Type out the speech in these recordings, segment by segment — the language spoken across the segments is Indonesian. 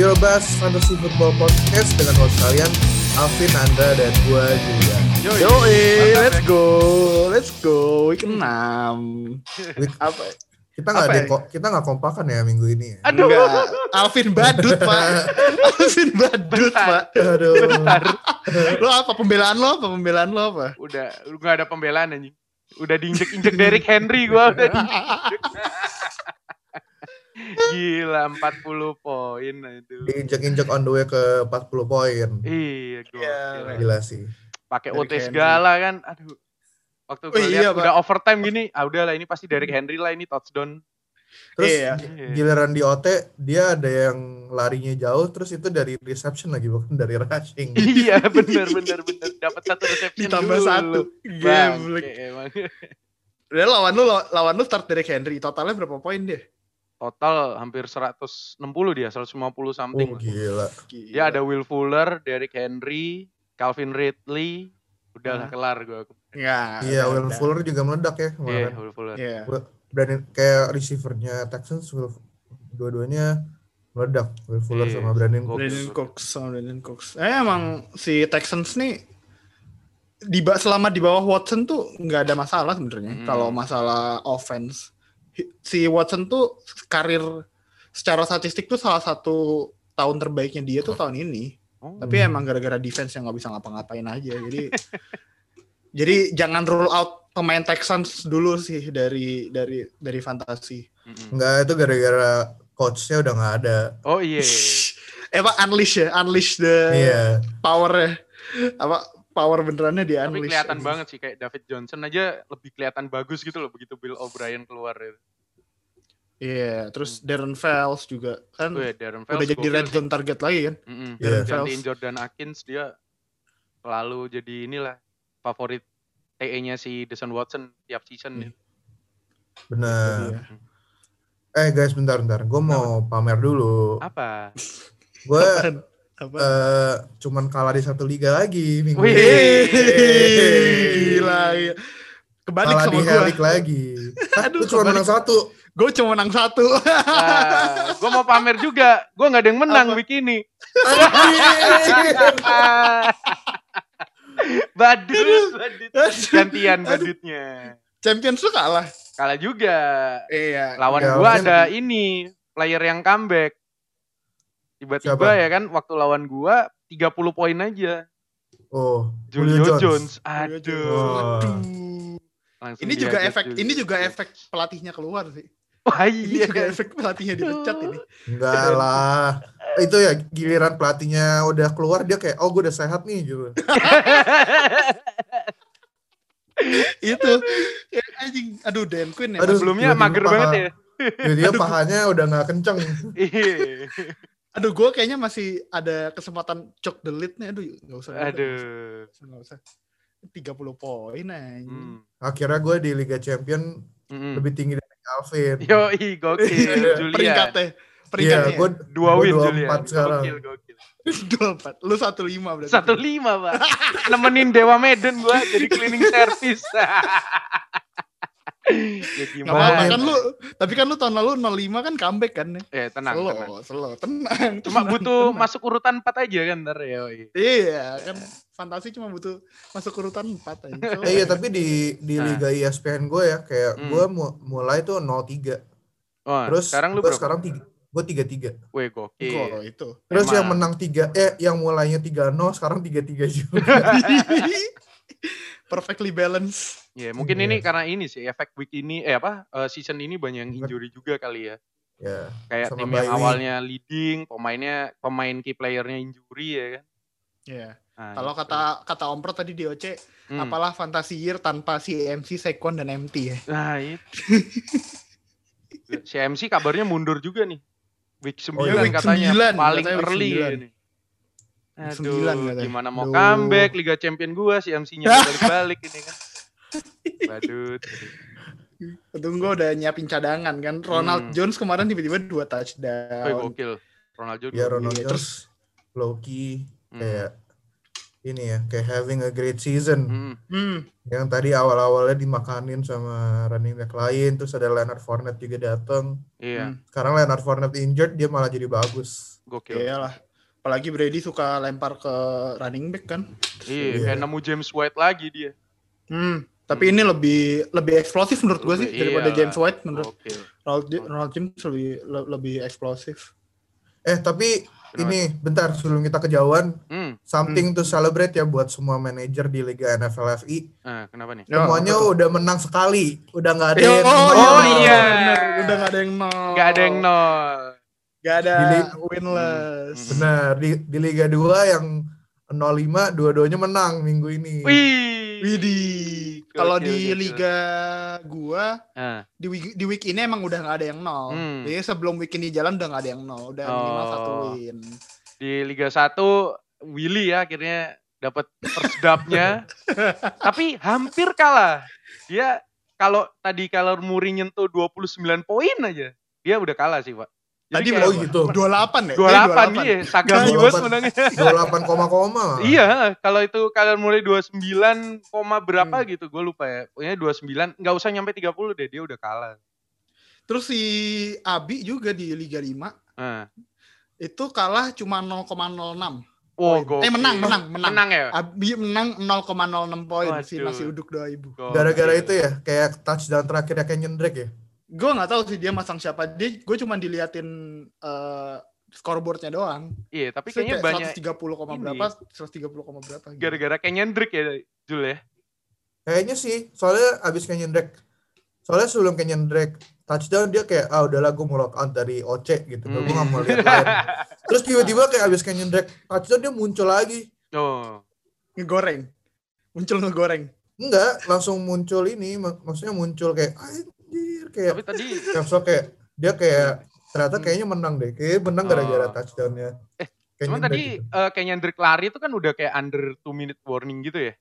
Zero Bass Fantasy Football Podcast dengan host kalian Alvin, Andra, dan gue Julian. Yo, let's go, let's go. Week 6. Week- Apa? Kita nggak Apa ada ya? kita nggak kompakan ya minggu ini. Ya? Aduh. Enggak. Alvin badut, Pak. Alvin badut, Pak. Aduh. Lo apa pembelaan lo? Apa pembelaan lo apa? Udah, lu gak ada pembelaan anjing. Udah diinjek-injek Derrick Henry udah diinjek. Gila 40 poin nah itu. Diinjek-injek on the way ke 40 poin. Iya, gua Iya. Gila sih. pakai OT segala kan. Aduh. Waktu Oh gue iya, lihat Pak. udah overtime gini, ah udahlah ini pasti Derrick Henry lah ini touchdown. Terus Iya. gi- giliran di OT dia ada yang larinya jauh terus itu dari reception lagi bukan dari rushing. iya, bener bener bener dapat satu reception Ditambah dulu. satu. Bangke, Geblek. emang. Udah lawan lu lawan lu start dari Henry. Totalnya berapa poin dia? Total hampir 160 dia, 150 something. Oh gila. Ya ada Will Fuller, Derrick Henry, Calvin Ridley, udahlah Hah? kelar gue. Enggak. Iya, Will Fuller juga meledak ya Iya, kemarin. Will Fuller. Iya. Brandon kayak receivernya Texans Will, dua-duanya meledak Will Fuller Iya, sama Brandon gokil. Brandon Cooks sama Brandon Cooks. Eh emang si Texans nih di selama di bawah Watson tuh nggak ada masalah sebenarnya Hmm. kalau masalah offense. Si Watson tuh karir secara statistik tuh salah satu tahun terbaiknya dia tuh tahun ini. Oh, Tapi emang gara-gara defense yang nggak bisa ngapa-ngapain aja. Jadi jadi jangan rule out pemain Texans dulu sih dari dari dari fantasi. Enggak itu gara-gara coachnya udah nggak ada. Oh iya. Eh apa unleash ya, unleash the Iya. power apa power benerannya di Tapi kelihatan banget sih kayak David Johnson aja lebih kelihatan bagus gitu loh begitu Bill O'Brien keluar itu. Iya, terus Darren Fells juga kan Oh ya Darren udah Fells jadi red zone target lagi kan. Mm-mm. Iya. Gantiin Fells. Jordan Akins dia selalu jadi inilah favorit TE-nya si Deshaun Watson tiap season nih. Benar. Iya. Eh guys bentar bentar, gue mau pamer dulu. Apa? Gue? Apa? eh cuman kalah di satu liga lagi minggu Wih. ini. Gila, iya. Kebalik Kalah sama di gua. Helik lagi. Hah, Aduh, cuma menang satu. Gue cuma menang satu. Ah, gue mau pamer juga. Gue nggak ada yang menang Apa? week ini. Anjir. badut, badut. Gantian badutnya. Champions lu kalah. Kalah juga. Iya. Lawan Ya, gua harusnya ada ini player yang comeback. Tiba-tiba Siapa? ya kan waktu lawan gua 30 poin aja. Oh, Julio, Julio Jones. Aduh. Jones. Oh. Aduh. Langsung Ini juga efek Julio ini juga efek pelatihnya keluar sih. Wah Ini iya. juga efek pelatihnya dipecat ini. Enggak lah. Itu ya giliran pelatihnya udah keluar dia kayak oh gue udah sehat nih gitu. Itu ya, anjing. Aduh, Dan Quinn ya. Aduh. Sebelumnya mager paha. banget ya. Jadi dia pahanya udah nggak kenceng. Iya. Aduh, gue kayaknya masih ada kesempatan cok the lead nih. Aduh, nggak usah. Aduh. Nggak usah. 30 poin anjing. Hmm. Akhirnya gue di Liga Champion Mm-mm. lebih tinggi dari Alvin. Yo, i gokil Julia. Peringkatnya. Iya, Peringkatnya. gue Dua win dua Julia. empat sekarang. Gokil, gokil. dua empat. Lu satu lima berarti. Satu lima, Pak. Nemenin Dewa Medan gua jadi cleaning service. ya apa-apa gimana? kan lu, tapi kan lu tahun lalu 05 kan comeback kan ya. Eh, tenang, Slow, tenang. slow, tenang. Cuma tenang, butuh tenang. masuk urutan 4 aja kan ntar ya. Iya, kan fantasi cuma butuh masuk urutan 4 aja. Eh, iya tapi di di Nah. Liga ESPN gue ya kayak Hmm. gue mu- mulai tuh 03. Wah, Terus sekarang lu gue berapa? sekarang tiga, gue 33. Weh, gokil. Gol itu. Terus Emang. yang menang 3 eh yang mulainya 3-0 sekarang 3-3 juga. Perfectly balance. Ya, mungkin Iya. ini karena ini sih efek week ini eh apa eh, season ini banyak yang injury juga kali ya. ya. Kayak Sama tim yang week. awalnya leading, pemainnya pemain key playernya injury ya kan. Iya. Nah, Kalau gitu. kata kata Om Pro tadi di OC, Hmm. apalah fantasi year tanpa si MC, Sekon dan MT ya. Nah, itu. CMC kabarnya mundur juga nih. Week 9 Oh, iya. Week katanya 9, paling katanya week early 9. ini. Aduh, 9 katanya. gimana mau Aduh. comeback Liga Champion gua CMC-nya balik-balik ini kan. Badut. Untung gue udah nyiapin cadangan kan. Ronald Hmm. Jones kemarin tiba-tiba dua Wih, touchdown. gokil. Ronaldo Ya dua- Ronald Iya, Jones terus Loki Hmm. kayak ini ya kayak having a great season. Hmm. hmm, Yang tadi awal-awalnya dimakanin sama running back lain, terus ada Leonard Fournette juga datang. Iya. Hmm. Sekarang Leonard Fournette injured, dia malah jadi bagus. Gokil. Iyalah. Apalagi Brady suka lempar ke running back kan. Iya, Iya. kayak nemu James White lagi dia. Hmm. Tapi ini lebih lebih eksplosif menurut gue sih daripada iyalah. James White menurut Gokil. Ronald, Ronald James lebih le- lebih eksplosif. Eh tapi Kenapa ini bentar sebelum kita kejauhan Hmm, something to celebrate ya buat semua manajer di Liga NFL FI. nah, kenapa nih? Ya, Semuanya betul. udah menang sekali, udah nggak ada yang oh, Oh, iya, iya. bener. Udah gak ada yang nol. Gak ada yang nol. Gak ada Di li- winless. Hmm. Benar di, di Liga 2 yang 05 dua-duanya menang minggu ini. Wih. Widih. Kalau di liga gua Ah, di week, di week ini emang udah nggak ada yang nol. Hmm. Jadi sebelum week ini jalan udah nggak ada yang nol. Udah minimal Oh. satu win. di Liga 1 Willy ya akhirnya dapat first dub-nya. Tapi hampir kalah. Dia kalau tadi kalau Muri nyentuh 29 poin aja, dia udah kalah sih, Pak. Jadi Tadi kayak Oh gitu. 28 ya? 28 Eh, iya, Saga 28. Biwas menangnya. 28 koma koma. Iya, kalau itu kalian mulai 29, koma berapa Hmm. gitu, gue lupa ya. Pokoknya 29, nggak usah nyampe 30 deh, dia udah kalah. Terus si Abi juga di Liga 5 Nah. itu kalah cuma 0,06. Oh. Eh menang, menang, menang. Menang ya? Abi menang 0,06 poin si masih uduk 2000. Gara-gara itu ya, kayak touchdown terakhirnya Kenyon Drake ya. Gue nggak tahu sih dia masang siapa. Dia gue cuma diliatin eh, scoreboardnya doang. Iya, tapi Terus kayaknya kayak banyak 130, koma ini. berapa? 130, koma berapa gitu. gara-gara Kenyan Drake ya, Jul ya? Kayaknya sih, soalnya abis Kenyon Drake. Soalnya sebelum Kenyon Drake touchdown dia kayak ah udahlah gue mau lock out dari OC gitu. Hmm. Gue gak mau lihat lain. Terus tiba-tiba kayak abis Kenyon Drake touchdown dia muncul lagi. Oh. Ngegoreng. Muncul ngegoreng. Enggak, langsung muncul ini, mak- maksudnya muncul kayak anjir kayak Tapi tadi Capsule kayak dia kayak ternyata Hmm. kayaknya menang deh. Kayaknya menang gara-gara Oh. touchdownnya. Eh, cuman tadi gitu. eh, Kenyan Drake lari itu kan udah kayak under 2 minute warning gitu ya?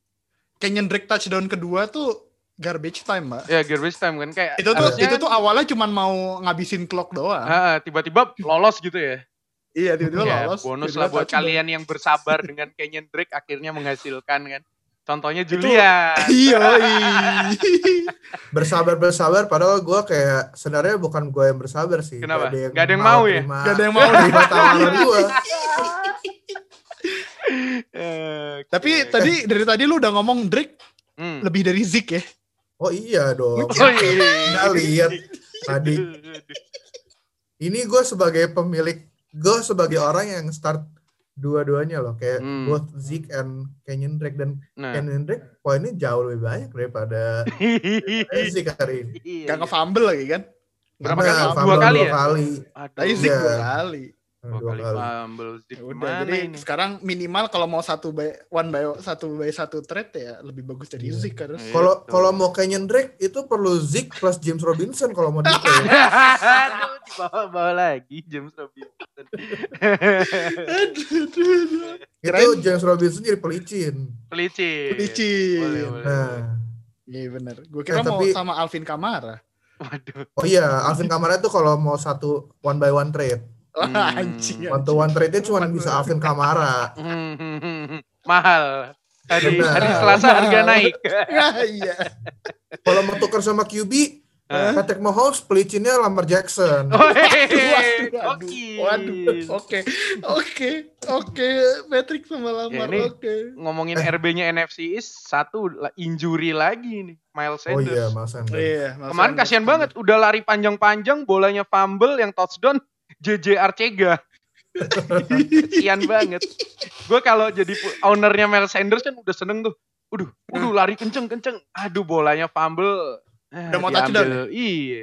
Kenyon Drake touchdown kedua tuh garbage time, Mbak. Ya garbage time kan kayak Itu tuh harusnya itu tuh awalnya cuma mau ngabisin clock doang. ah, tiba-tiba lolos gitu ya. Iya, tiba-tiba Ya, lolos. bonus tiba-tiba lah buat touchdown. kalian yang bersabar dengan Kenyan Drake akhirnya menghasilkan kan. Contohnya Itu- Julian. Iya, bersabar bersabar padahal gue kayak sebenarnya bukan gue yang bersabar sih. Kenapa? Nggak Nggak ada yang mau ya? terima- Gak ada yang mau. terima tawaran gue. Eh, Tapi oke. tadi dari tadi lu udah ngomong Drake Hmm. lebih dari Zik ya. Oh iya dong. Oh iya. Lihat tadi. Ini gue sebagai pemilik, gue sebagai orang yang start dua-duanya loh, kayak Hmm. both Zeke and Kenyon Drake dan Nah. Kenyon Drake poinnya jauh lebih banyak daripada Zeke hari ini. Iya, Gak iya. nge-fumble lagi kan. Berapa kali? Dua fumble kali dua ya? kali. Tapi Zik Iya. dua kali. Dua Dua kali kali. fumble. Zik Ya udah, jadi ini? sekarang minimal kalau mau satu by one by satu by satu trade ya lebih bagus dari Iya. Zik. Iya. Kalau kalau mau Kenyon Drake itu perlu Zeke plus James Robinson kalau mau di-trade. Aduh, dibawa-bawa lagi James Robinson. itu James Robinson jadi pelicin. Pelicin. Licin. Boleh, boleh. Nah, Iya benar. Gue kira Eh, mau tapi- sama Alvin Kamara. Waduh. oh iya, Alvin Kamara itu kalau mau satu one by one trade, Hmm. anjing. one to one trade-nya cuma bisa Alvin Kamara. Hmm, Mahal. Hari, Benar. hari Selasa harga naik. Ya, iya. Kalau mau tuker sama QB, Hah? Patrick Mahomes pelicinnya Lamar Jackson. Wih, Waduh, waduh. Oke, oke, oke. Patrick sama Lamar, Ya, oke. Ngomongin Eh. RB-nya NFC East, satu injury lagi nih. Miles Oh Sanders. iya, Mas Sanders. Iya. Kemarin kasihan banget, udah lari panjang-panjang, bolanya fumble, yang touchdown JJ Arcega. Kasihan banget. Gue kalau jadi ownernya Miles Sanders kan udah seneng tuh. Udah, udah lari kenceng-kenceng. Aduh, bolanya fumble. Eh, Udah mau touchdown diambil- Iya,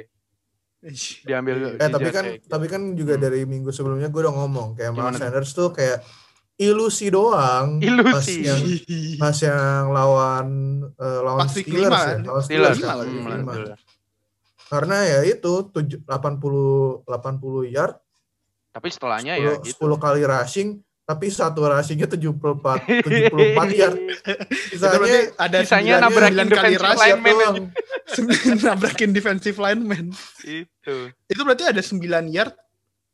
diambil. Eh tapi kan Arcega. tapi kan juga Hmm. dari minggu sebelumnya gue udah ngomong kayak tuh? Sanders tuh kayak ilusi doang. Ilusi. Pas yang pas yang lawan eh, lawan Pas Steelers ya, kan? lawan Steelers. Steelers. lima ya, Hmm, lima. betul. Karena ya itu tujuh- 80 80 yard, Tapi setelahnya ya 10, gitu. 10 kali rushing, tapi satu rushingnya 74 74 yard. Itu berarti Sisanya ada Sisanya sembilan- nabrakin sembilan kali defensive rush lineman ya, aja. sembilan nabrakin defensive lineman. Itu. Itu berarti ada 9 yard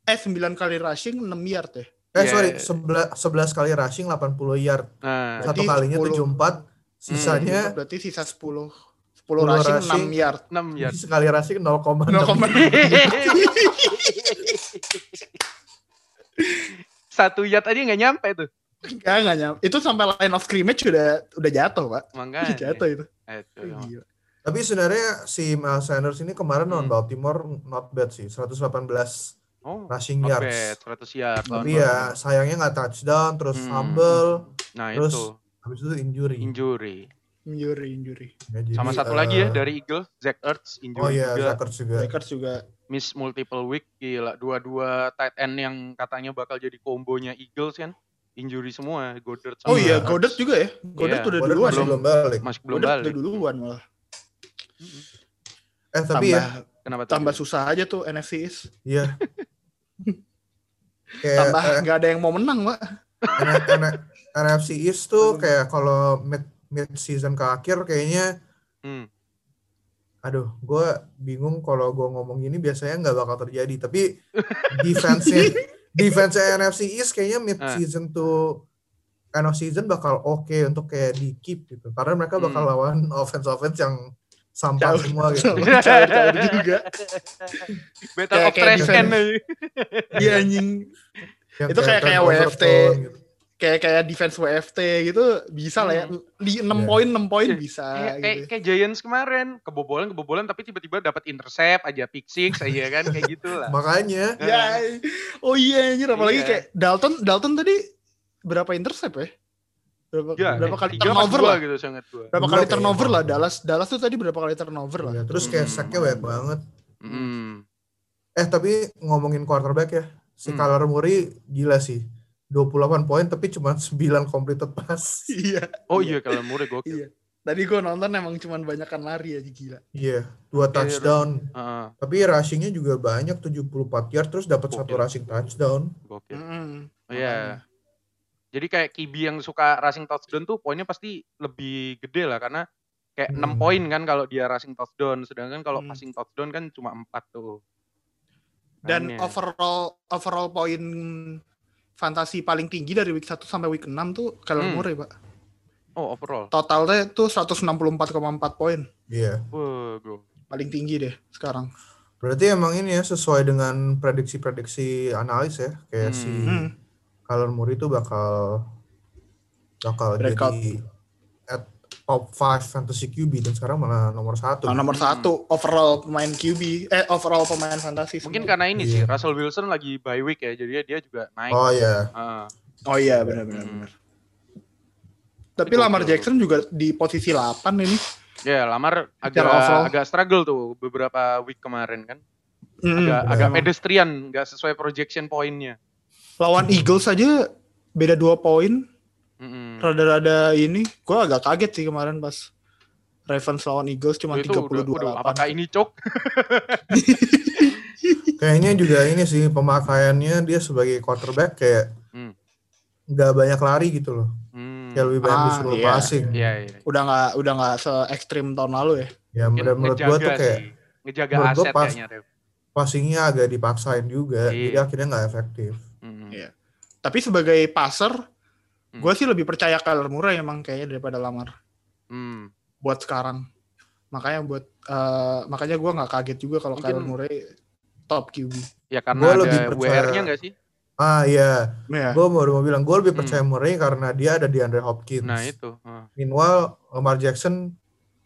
eh 9 kali rushing 6 yard ya. Eh Yeah. sorry, 11, 11 kali rushing 80 yard. Nah, Satu kalinya 10. 74, sisanya Berarti sisa 10 10 10 rushing, rushing. 6 yard. 6 yard. sekali rushing 0,6. 0,6. Satu yard aja nggak nyampe tuh. Enggak, enggak nyampe. Itu sampai line of scrimmage udah udah jatuh, Pak. Makanya. Jatuh itu. Itu. Gila. Tapi sebenarnya si Miles Sanders ini kemarin Hmm. lawan Baltimore not bad sih, 118 Oh, rushing not yards. bad. 100 yard. lawan Tapi ya sayangnya nggak touchdown, terus Hmm. fumble, Nah terus itu. habis itu injury. Injury. Injury, injury. Ya, jadi, Sama satu eh, lagi ya dari Eagles, Zach Ertz injury Oh iya, juga. Zuckers juga. Lakers juga Miss multiple week gila. Dua-dua tight end yang katanya bakal jadi kombonya Eagles kan. Injury semua, Goddard sama Oh iya, Ertz. Goddard juga ya. Goddard Iya. udah Goddard duluan. masih ya. belum balik. Masih belum Goddard balik. udah duluan malah. Eh tapi tambah, ya, Kenapa tuh? tambah susah aja tuh NFC East. iya. Kayak Tambah eh, nggak ada yang mau menang, Pak. NFC East tuh kayak kalau mid mid season ke akhir kayaknya Hmm. aduh gue bingung kalau gue ngomong gini biasanya nggak bakal terjadi tapi defense-nya defense NFC East kayaknya mid Ah. season to end of season bakal oke untuk kayak di keep gitu karena mereka bakal Hmm. lawan offense offense yang sampah semua gitu Caur-caur juga. Battle Kayak- of kayak Trash defense. Can aja. Iya anjing. Yang Itu kayak- kayak WFT. gitu. Kayak kayak defense WFT gitu bisa lah ya. Di 6 Iya. poin 6 poin Iya. bisa Kayak, kayak, gitu. kayak Giants kemarin kebobolan kebobolan tapi tiba-tiba dapat intercept aja pick six aja kan kayak gitulah. makanya Ya, oh iya anjir apalagi Iya. kayak Dalton Dalton tadi berapa intercept ya? Berapa, Ya, berapa kali turnover lah? gitu sangat dua. Berapa kali turnover lah Dallas Dallas tuh tadi berapa kali turnover lah? ya, terus kayak Hmm. sacknya banyak banget Hmm. eh tapi ngomongin quarterback ya si Hmm. Kyler Murray gila sih 28 poin tapi cuma 9 completed pass Iya. Oh iya kalau Murray gokil. Iya. Tadi gue nonton emang cuman banyakan lari aja gila. Iya, dua Oke, touchdown. Heeh, Tapi rushingnya juga banyak 74 yard terus dapat satu rushing touchdown. gokil. Mm, Oh, Iya. Jadi kayak Kibi yang suka rushing touchdown tuh poinnya pasti lebih gede lah karena kayak 6 Hmm. poin kan kalau dia rushing touchdown sedangkan kalau Hmm. passing touchdown kan cuma 4 tuh. Dan overall overall poin fantasi paling tinggi dari week 1 sampai week 6 tuh Kyler Hmm. Murray, Pak. Oh, overall. Totalnya tuh 164,4 poin. Iya. Wah, bro. Paling tinggi deh sekarang. Berarti emang ini ya sesuai dengan prediksi-prediksi analis ya. Kayak Hmm. si Hmm. Kyler Murray itu bakal bakal Breakout. jadi top 5 fantasy QB dan sekarang malah nomor satu. Nah, nomor Hmm. satu overall pemain QB, eh overall pemain fantasi. Mungkin karena ini Iya. sih Russell Wilson lagi bye week ya, jadi dia juga naik. Oh iya. Ah, Oh iya benar-benar. Hmm. benar. Tapi Itu Lamar. Jackson juga di posisi 8 ini. ya Lamar agak overall. agak struggle tuh beberapa week kemarin kan. Hmm, Agak agak pedestrian, nggak sesuai projection poinnya. Lawan Eagles aja beda 2 poin. Rada-rada ini. Gue agak kaget sih kemarin pas Ravens lawan Eagles cuma Itu udah, 32 udah, apakah ini cok? Kayaknya juga ini sih pemakaiannya dia sebagai quarterback kayak Hmm. nggak banyak lari gitu loh. Hmm. Kayak lebih banyak Ah, disuruh iya. passing. Iya, iya. Udah nggak udah nggak se ekstrim tahun lalu ya. Ya Mungkin menurut, menurut gua tuh kayak sih. ngejaga aset pas- kayaknya passingnya agak dipaksain juga. Iya. Jadi akhirnya nggak efektif. Mm-mm. Iya. Tapi sebagai passer, Hmm. gue sih lebih percaya Kyler Murray emang kayaknya daripada Lamar Hmm. buat sekarang. Makanya buat eh, makanya gue nggak kaget juga kalau Mungkin- Kyler Murray top QB. Ya karena Gua ada lebih percaya- WR-nya nggak sih? Ah iya, Ya. gue baru mau bilang gue lebih Hmm. percaya Murray karena dia ada di Andre Hopkins. Nah itu. Ah. Meanwhile Lamar Jackson,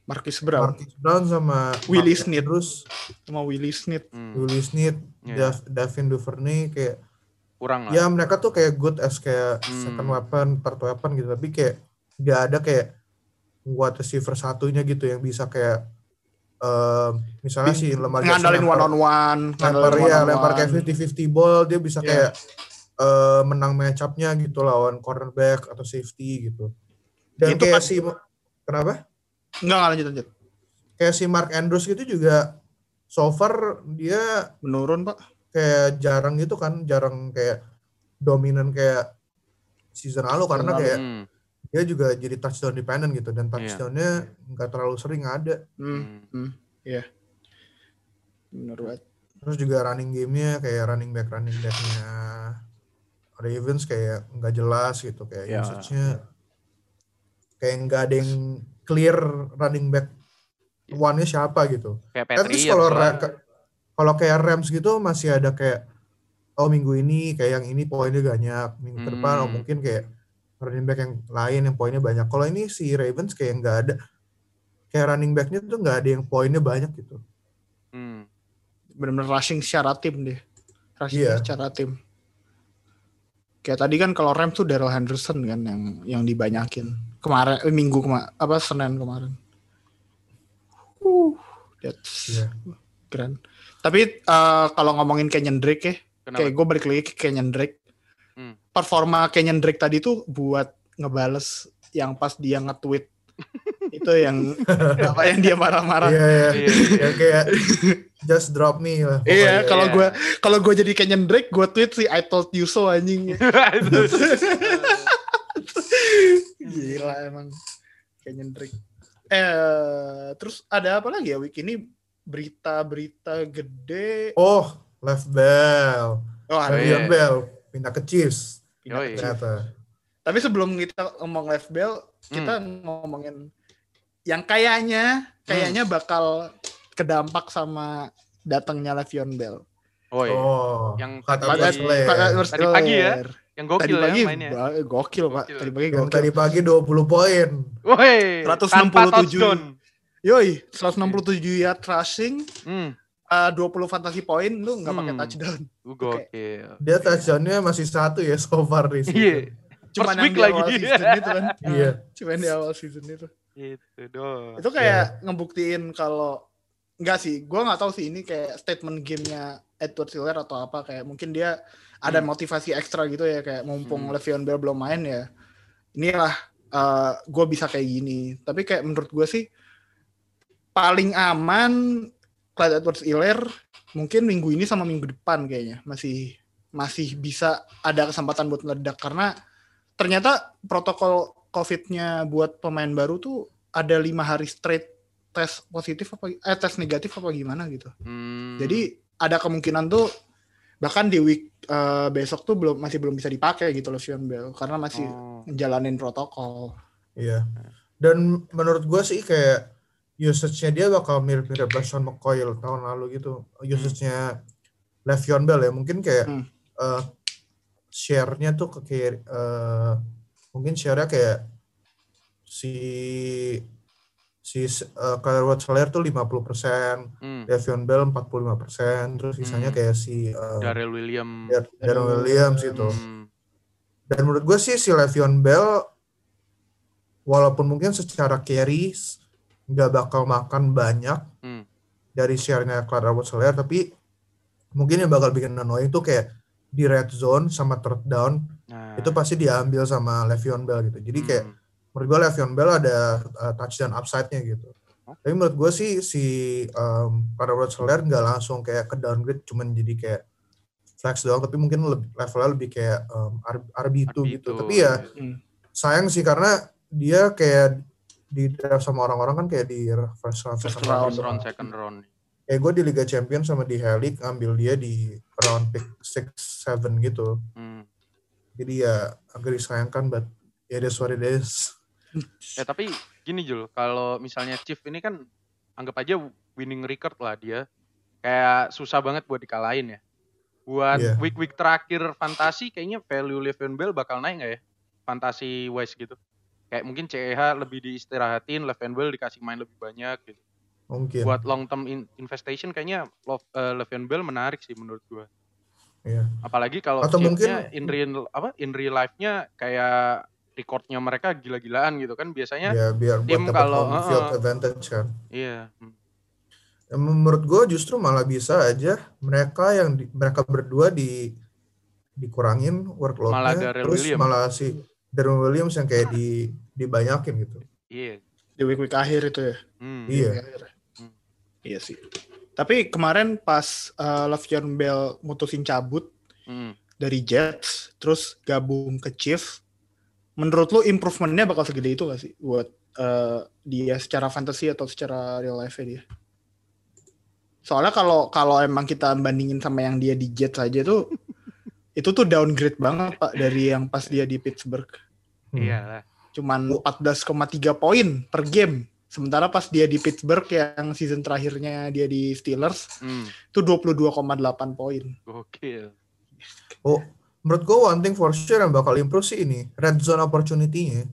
Marcus Brown Marquise Brown sama Willie Snead. Andrews, sama Willie Snead. Hmm. Willie Snead. Dav- Davin Duvernay kayak Kurang lah. ya mereka tuh kayak good as kayak Hmm. second weapon, third weapon gitu tapi kayak nggak ada kayak wide receiver satunya gitu yang bisa kayak eh, misalnya si Lamar Jackson Ngandalin lempar- one on one, lempar ya lempar kayak 50-50 ball dia bisa Iya. kayak eh, menang match up-nya gitu lawan cornerback atau safety gitu dan Itu kayak kan- si kenapa Enggak, enggak lanjut lanjut. kayak si Mark Andrews gitu juga so far dia Menurun, Pak. Kayak jarang gitu kan jarang kayak dominan kayak season lalu karena lalu. kayak Hmm. dia juga jadi touchdown dependent gitu dan Iya. touchdownnya nggak terlalu sering ada Hmm, Hmm. bener banget. terus juga running gamenya kayak running back running backnya Ravens kayak nggak jelas gitu kayak Ya. usage-nya kayak nggak ada yang clear running back one-nya siapa gitu. Kayak Patriots kalau kalau kayak Rams gitu masih ada kayak oh minggu ini kayak yang ini poinnya banyak, minggu ke depan oh Hmm. mungkin kayak running back yang lain yang poinnya banyak. Kalau ini si Ravens kayak nggak ada kayak running backnya tuh nggak ada yang poinnya banyak gitu. Hmm. benar-benar rushing secara tim deh. Rushing Iya. secara tim. Kayak tadi kan kalau Rams tuh Daryl Henderson kan yang yang dibanyakin. Kemarin eh, minggu kemarin apa Senin kemarin. Uh, that's Iya. Keren. Tapi eh, kalau ngomongin Kenyon Drake ya, Kenapa? kayak gue balik lagi ke Kenyon Drake. Hmm. Performa Kenyon Drake tadi tuh buat ngebales yang pas dia nge-tweet itu yang apa yang dia marah-marah. Iya iya. Iya. yang kayak just drop me lah. Iya, pokoknya. kalau Iya. gue kalau gue jadi Kenyon Drake, gue tweet sih I told you so anjing. Gila emang Kenyon Drake. Eh, terus ada apa lagi ya week ini berita-berita gede. Oh, left bell. Oh, ada. iya. Le'Veon Bell pindah ke Chiefs Pindah Yoi. ke Chiefs. ternyata. Tapi sebelum kita ngomong left bell, kita ngomongin yang kayaknya kayaknya bakal kedampak sama datangnya Le'Veon Bell. Oh iya. Oh, Yang kata tadi-. Tadi pagi ya? Yang Tadi gokil pagi ya mainnya. gokil, Pak. Gokil. Tadi pagi Yang gokil. tadi pagi 20 poin. Woi, 167. tanpa touchdown. Yoi, 167 yard rushing, Hmm, eh, 20 fantasy point lu nggak pakai Hmm. touchdown. lu gokil. Dia touchdownnya masih satu ya so far di. Iya, Cuman First yang week di awal lagi. season itu kan. Iya. Cuman di awal season itu. itu dong. Itu kayak ngebuktiin kalau enggak sih, gua nggak tahu sih ini kayak statement gamenya Edward Siller atau apa kayak mungkin dia ada Hmm. motivasi ekstra gitu ya kayak mumpung Hmm. Le'Veon Bell belum main ya. Inilah eh gue bisa kayak gini. Tapi kayak menurut gue sih paling aman Clyde Edwards Helaire mungkin minggu ini sama minggu depan kayaknya masih masih bisa ada kesempatan buat meledak karena ternyata protokol COVID-nya buat pemain baru tuh ada lima hari straight tes positif apa eh tes negatif apa gimana gitu. Hmm, Jadi ada kemungkinan tuh bahkan di week eh, besok tuh belum masih belum bisa dipakai gitu Le'Veon Bell karena masih oh, ngejalanin protokol. Iya. Dan menurut gue sih kayak usage-nya dia bakal mirip-mirip LeSean McCoy tahun lalu gitu. Usage-nya Le'Veon Bell ya. Mungkin kayak Hmm. eh, share-nya tuh ke kayak eh, mungkin share-nya kayak si si uh, Kyler Watts-Helaire tuh 50%, hmm, Le'Veon Bell 45%, terus sisanya Hmm. kayak si eh, Darrell William. Dar- Darren Williams gitu. Hmm, Dan menurut gue sih si Le'Veon Bell walaupun mungkin secara carries nggak bakal makan banyak Hmm. dari share-nya Clyde Edwards-Helaire tapi mungkin yang bakal bikin annoying tuh kayak di red zone sama third down nah, itu pasti diambil sama Le'Veon Bell gitu. Jadi kayak hmm, menurut gue Le'Veon Bell ada uh, touchdown upside-nya gitu. Tapi menurut gue sih si um, Clyde Edwards-Helaire nggak langsung kayak ke downgrade cuman jadi kayak flex doang tapi mungkin lebih, levelnya lebih kayak um, RB2 gitu. RB2. Tapi ya Hmm. sayang sih karena dia kayak di draft sama orang-orang kan kayak di first round, First second round. first round, second round. Kayak gue di Liga Champion sama di Helik ngambil dia di round pick 6, 7 gitu. Hmm. Jadi ya agak disayangkan, but ya that's what it is. Ya tapi gini Jul, kalau misalnya Chief ini kan anggap aja winning record lah dia. Kayak susah banget buat dikalahin ya. Buat Iya. week-week terakhir fantasi kayaknya value Le'Veon Bell bakal naik nggak ya? Fantasi wise gitu. Kayak mungkin CEH lebih diistirahatin, Bell dikasih main lebih banyak gitu. Mungkin. Buat long term in- investation kayaknya Lo- eh, Le'Veon Bell menarik sih menurut gua. Iya. Apalagi kalau Atau mungkin- in real apa in real life-nya kayak recordnya mereka gila-gilaan gitu kan biasanya Ya biar buat tim kalau- home field advantage kan. iya. Ya, menurut gue justru malah bisa aja mereka yang di- mereka berdua di dikurangin Malah workloadnya Darrell terus Williams. malah si Darren Williams yang kayak di dibanyakin gitu. iya Di week-week akhir itu ya. hmm. Iya. Week. Hmm. Iya sih. Tapi kemarin pas uh, Le'Veon Bell mutusin cabut Hmm. dari Jets, terus gabung ke Chiefs, menurut lu improvementnya bakal segede itu gak sih buat uh, dia secara fantasy atau secara real life dia? Soalnya kalau kalau emang kita bandingin sama yang dia di Jets aja tuh, itu tuh downgrade banget pak dari yang pas dia di Pittsburgh. Hmm. Iya lah. Cuman 14,3 poin per game. Sementara pas dia di Pittsburgh yang season terakhirnya dia di Steelers Hmm. itu 22,8 poin. Gokil. Oh, menurut gue one thing for sure yang bakal improve sih ini red zone opportunity-nya.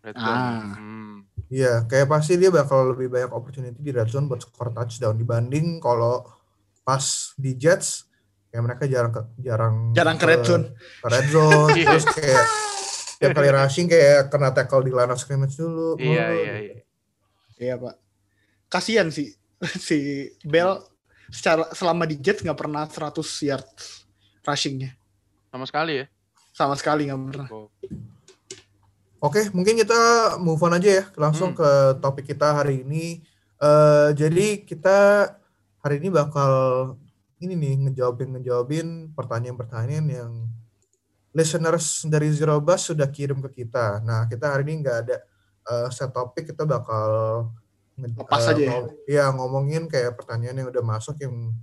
Red zone. Ah. Hmm. Iya, kayak pasti dia bakal lebih banyak opportunity di red zone buat score touchdown dibanding kalau pas di Jets kayak mereka jarang ke, jarang Jarang ke red zone. ke red zone terus kayak tiap kali rushing kayak kena tackle di line of scrimmage dulu. Iya, Oh, iya, iya. Iya pak. Kasian sih si Bell secara selama di Jets nggak pernah 100 yards rushingnya Sama sekali ya. sama sekali nggak pernah. Oh. Oke, mungkin kita move on aja ya langsung Hmm. ke topik kita hari ini. Eh jadi kita hari ini bakal ini nih ngejawabin ngejawabin pertanyaan-pertanyaan yang listeners dari Zero Bus sudah kirim ke kita. Nah, kita hari ini nggak ada eh, set topik, kita bakal Lepas eh, aja ya? ngom- ya ngomongin kayak pertanyaan yang udah masuk yang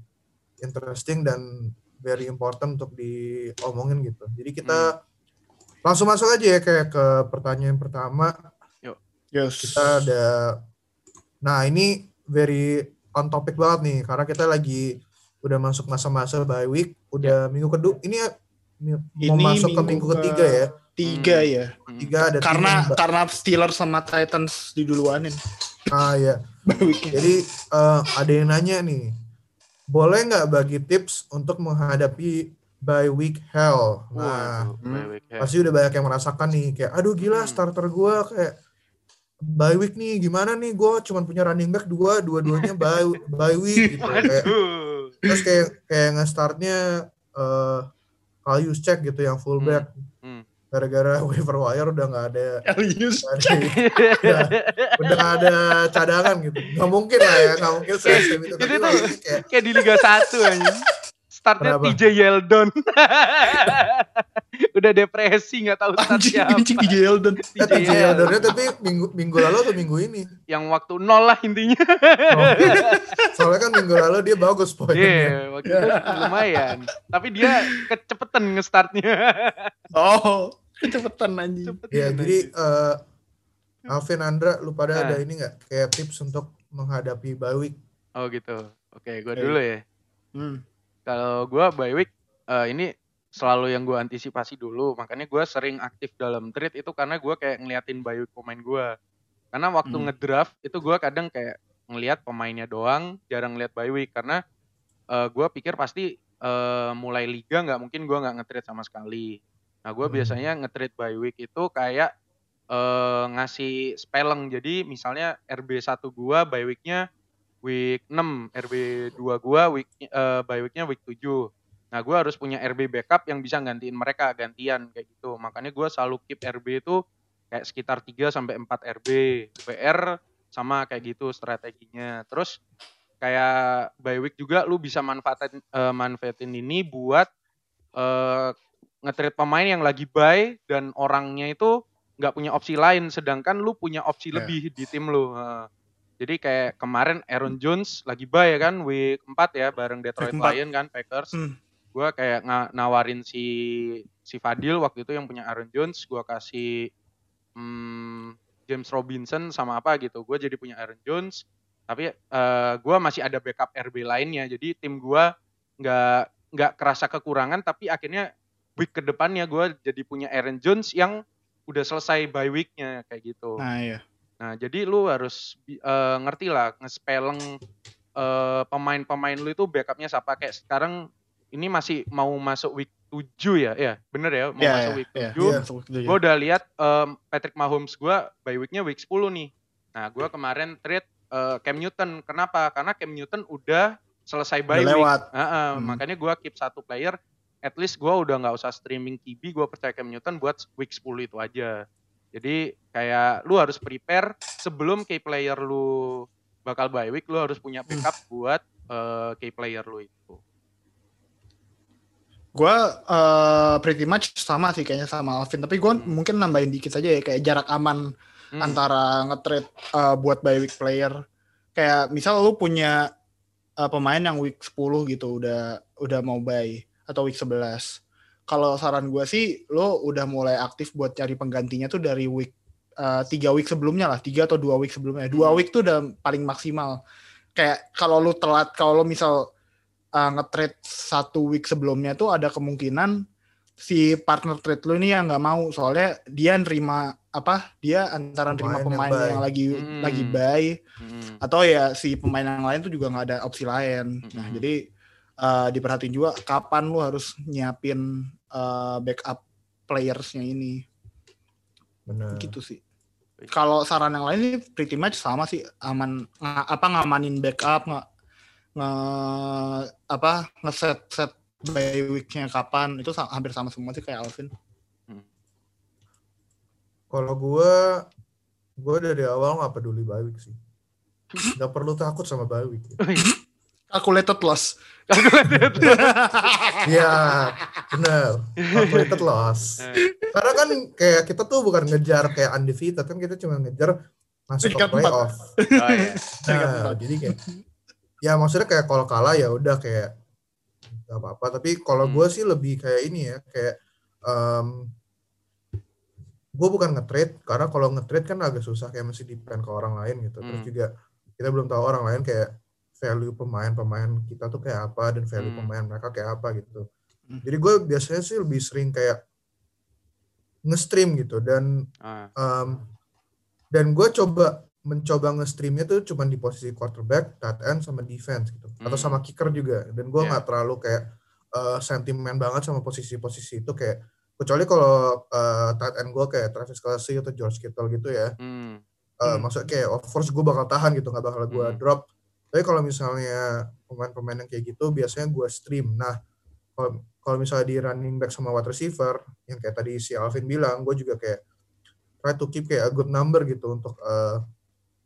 interesting dan very important untuk diomongin gitu. Jadi kita langsung masuk aja ya kayak ke pertanyaan pertama. Yes. Kita ada Nah, ini very on topic banget nih karena kita lagi udah masuk masa-masa bye week, udah minggu kedua. Ya, ini mau Ini masuk ke minggu minggu ke- ketiga ya. Tiga Hmm. ya. Hmm. Tiga ada Karena ba- karena Steelers sama Titans diduluanin. ah ya. Jadi eh, ada yang nanya nih, boleh nggak bagi tips untuk menghadapi bye week hell? Nah, Waduh, Hmm. week pasti udah banyak yang merasakan nih kayak aduh gila Hmm. starter gue kayak bye week nih gimana nih gue cuman punya running back dua dua-duanya bye bye week gitu kayak terus kayak kayak nge-startnya eh Kalius cek gitu yang fullback Hmm. gara-gara waiver wire udah nggak ada nggak ada- udah udah nggak ada cadangan gitu. Nggak mungkin lah ya nggak mungkin se itu. Itu tuh- lagi kayak Kayak di Liga 1 aja. Startnya Kenapa? TJ Yeldon. Udah depresi nggak tahu start Anjing siapa. anjing di Yeldon. eh, TJ TJ Yeldon. Yeldonnya tapi minggu minggu lalu atau minggu ini Yang waktu nol lah intinya. Oh, soalnya kan minggu lalu dia bagus poinnya Iya, waktu itu lumayan. Tapi dia kecepetan nge-startnya. Oh, kecepetan anjing. Cepetan Ya, jadi eh Alvin Andra, lu pada ada Nah. ini nggak kayak tips untuk menghadapi bye week? Oh gitu. Oke, gue Oke. dulu ya. Hmm. Kalau gue bye week, eh, ini selalu yang gue antisipasi dulu. Makanya gue sering aktif dalam trade itu karena gue kayak ngeliatin bye week pemain gue. Karena waktu Hmm. ngedraft itu gue kadang kayak ngeliat pemainnya doang, jarang ngeliat bye week karena eh, gue pikir pasti eh, mulai liga nggak mungkin gue nggak nge-trade sama sekali. Nah gue Hmm. biasanya nge-trade bye week itu kayak eh, ngasih spelling. Jadi misalnya RB1 gue bye weeknya week 6, RB2 gua week eh, bye weeknya week 7. Nah, gua harus punya RB backup yang bisa gantiin mereka gantian kayak gitu. Makanya gua selalu keep RB itu kayak sekitar 3 sampai 4 RB. UPR sama kayak gitu strateginya. Terus kayak bye week juga lu bisa manfaatin eh, manfaatin ini buat eh nge-trade pemain yang lagi buy dan orangnya itu nggak punya opsi lain sedangkan lu punya opsi Ya. lebih di tim lu. Heeh. Jadi kayak kemarin Aaron Jones lagi buy ya kan week 4 ya bareng Detroit. Lions kan Packers. Hmm. Gua kayak nawarin si si Fadil waktu itu yang punya Aaron Jones, gua kasih hmm, James Robinson sama apa gitu. Gue jadi punya Aaron Jones, tapi eh, gua masih ada backup RB lainnya. Jadi tim gua nggak nggak kerasa kekurangan, tapi akhirnya week ke depannya gua jadi punya Aaron Jones yang udah selesai bye weeknya kayak gitu. Nah, iya. Nah, jadi lu harus eh, ngerti lah nge-spelling eh, pemain-pemain lu itu backupnya siapa kayak sekarang ini masih mau masuk week 7 ya? Ya, bener ya, mau masuk iya, week iya. 7. Iya. Masuk week tujuh. Gue udah lihat em, Patrick Mahomes gua bye weeknya week 10 nih. Nah, gua kemarin trade eh, Cam Newton. Kenapa? Karena Cam Newton udah selesai Udah bye week. lewat. Heeh, Hmm. Makanya gua keep satu player. At least gua udah nggak usah streaming QB, gua percaya Cam Newton buat week 10 itu aja. Jadi kayak lu harus prepare sebelum key player lu bakal bye week, lu harus punya backup buat eh, key player lu itu. Gue eh, pretty much sama sih kayaknya sama Alvin. Tapi gue Hmm. mungkin nambahin dikit aja ya kayak jarak aman Hmm. antara nge-trade eh, buat bye week player. Kayak misal lu punya eh, pemain yang week 10 gitu udah udah mau bye atau week 11. Kalau saran gue sih lo udah mulai aktif buat cari penggantinya tuh dari week eh, tiga week sebelumnya lah, tiga atau dua week sebelumnya. Dua Hmm. week tuh udah paling maksimal. Kayak kalau lu telat, kalau lu misal uh, nge-trade satu week sebelumnya tuh ada kemungkinan si partner trade lu ini yang nggak mau soalnya dia nerima apa dia antara nerima Pemain yang pemain yang, buy. lagi Hmm. lagi buy Hmm. atau ya si pemain yang lain tuh juga nggak ada opsi lain. Nah Mm-mm. jadi uh, diperhatiin juga kapan lu harus nyiapin uh, backup playersnya ini Benar. gitu sih. Kalau saran yang lain ini pretty much sama sih aman apa ngamanin backup nggak nge apa ngeset set by weeknya kapan itu hampir sama semua sih kayak Alvin. Kalau gue, gue dari awal nggak peduli bye week sih. Nggak perlu takut sama bye week. Calculated loss. Iya, benar. Calculated loss. Karena kan kayak kita tuh bukan ngejar kayak undefeated kan kita cuma ngejar masuk ke playoff. Oh, iya. Nah, jadi kayak ya maksudnya kayak kalau kalah ya udah kayak gak apa-apa. Tapi kalau Hmm. gue sih lebih kayak ini ya kayak gue bukan nge-trade karena kalau nge-trade kan agak susah kayak masih depend ke orang lain gitu. Terus Hmm. juga kita belum tahu orang lain kayak value pemain-pemain kita tuh kayak apa dan value Hmm. pemain mereka kayak apa gitu. Hmm. Jadi gue biasanya sih lebih sering kayak nge-stream gitu dan Ah. um, dan gue coba mencoba nge-streamnya tuh cuman di posisi quarterback, tight end sama defense gitu atau Hmm. sama kicker juga dan gue Yeah. nggak terlalu kayak uh, sentimen banget sama posisi-posisi itu kayak kecuali kalau uh, tight end gue kayak Travis Kelce atau George Kittle gitu ya Hmm. uh, Hmm. maksudnya kayak of course gue bakal tahan gitu nggak bakal gue Hmm. drop tapi kalau misalnya pemain-pemain yang kayak gitu biasanya gue stream. Nah kalau kalau misalnya di running back sama wide receiver yang kayak tadi si Alvin bilang gue juga kayak try to keep kayak a good number gitu untuk uh,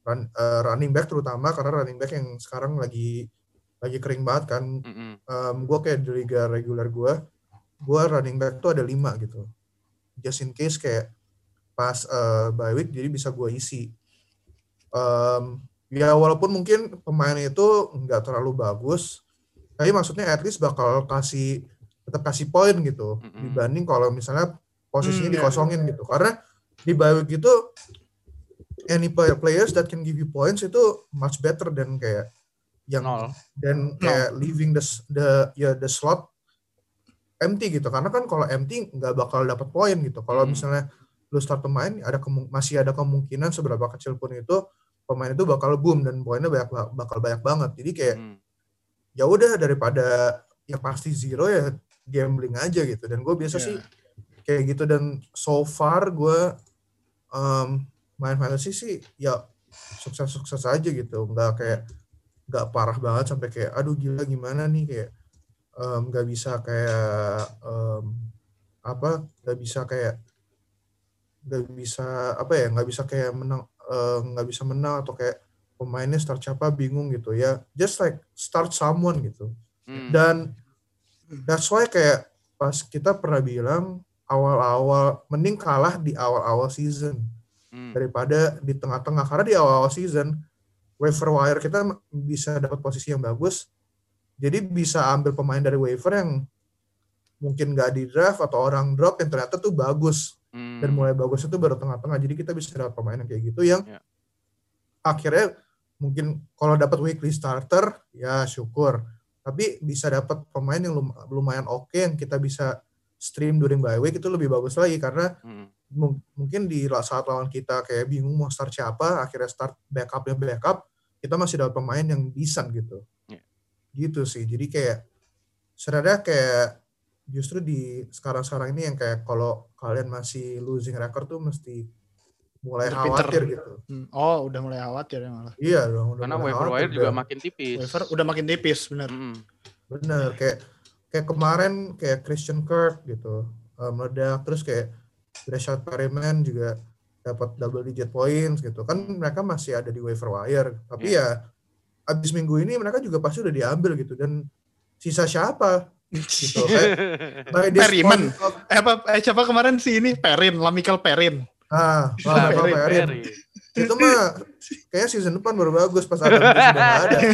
run, uh, running back terutama karena running back yang sekarang lagi lagi kering banget kan. Mm-mm. um, gue kayak di liga reguler gue gue running back tuh ada lima gitu. Just in case kayak pas uh, bye week jadi bisa gue isi. Um, ya walaupun mungkin pemain itu nggak terlalu bagus tapi maksudnya at least bakal kasih tetap kasih poin gitu Mm-mm. dibanding kalau misalnya posisinya Hmm, ya. dikosongin gitu karena di bye week itu any player players that can give you points itu much better than kayak yang Nol. dan kayak leaving the the ya the slot empty gitu karena kan kalau empty nggak bakal dapat poin gitu kalau Hmm. misalnya lu start pemain ada masih ada kemungkinan seberapa kecil pun itu pemain itu bakal boom dan poinnya banyak ba- bakal banyak banget. Jadi kayak Hmm. ya udah daripada yang pasti zero ya gambling aja gitu. Dan gue biasa Iya. sih kayak gitu. Dan so far gue um, main fantasy sih ya sukses-sukses aja gitu. Nggak kayak nggak parah banget sampai kayak aduh gila gimana nih? Kayak nggak bisa kayak em, apa nggak bisa kayak nggak bisa apa ya nggak bisa kayak menang eh, nggak bisa menang atau kayak pemainnya start siapa bingung gitu ya. Just like start someone gitu. Hmm. dan that's why kayak pas kita pernah bilang awal-awal mending kalah di awal-awal season Hmm. daripada di tengah-tengah. Karena di awal-awal season waiver wire kita bisa dapat posisi yang bagus. Jadi bisa ambil pemain dari waiver yang mungkin nggak di draft atau orang drop yang ternyata tuh bagus Hmm. dan mulai bagus itu baru tengah-tengah jadi kita bisa dapat pemain yang kayak gitu yang Ya. akhirnya mungkin kalau dapat weekly starter ya syukur tapi bisa dapat pemain yang lum- lumayan oke yang kita bisa stream during bye week itu lebih bagus lagi karena Hmm. mung- mungkin di saat lawan kita kayak bingung mau start siapa akhirnya start backupnya backup kita masih dapat pemain yang decent gitu Ya. gitu sih jadi kayak sebenarnya kayak justru di sekarang-sekarang ini yang kayak kalau kalian masih losing record tuh mesti mulai Pinter-pinter. khawatir gitu Hmm. Oh, udah mulai khawatir ya malah. iya dong udah Karena mulai waiver khawatir wire juga makin tipis. Waiver udah makin tipis, bener. Hmm. bener kayak kayak kemarin kayak Christian Kirk gitu uh, meledak terus kayak Rashad Perryman juga dapat double digit points gitu kan mereka masih ada di waiver wire tapi ya abis minggu ini mereka juga pasti udah diambil gitu dan sisa siapa gitu kayak by Perryman. of- Eh, apa, eh, siapa kemarin sih ini? Perin, Lamical Perin. ah Lama Perry, Perrin. Perry. itu mah kayak season depan baru bagus pas Adam nggak ada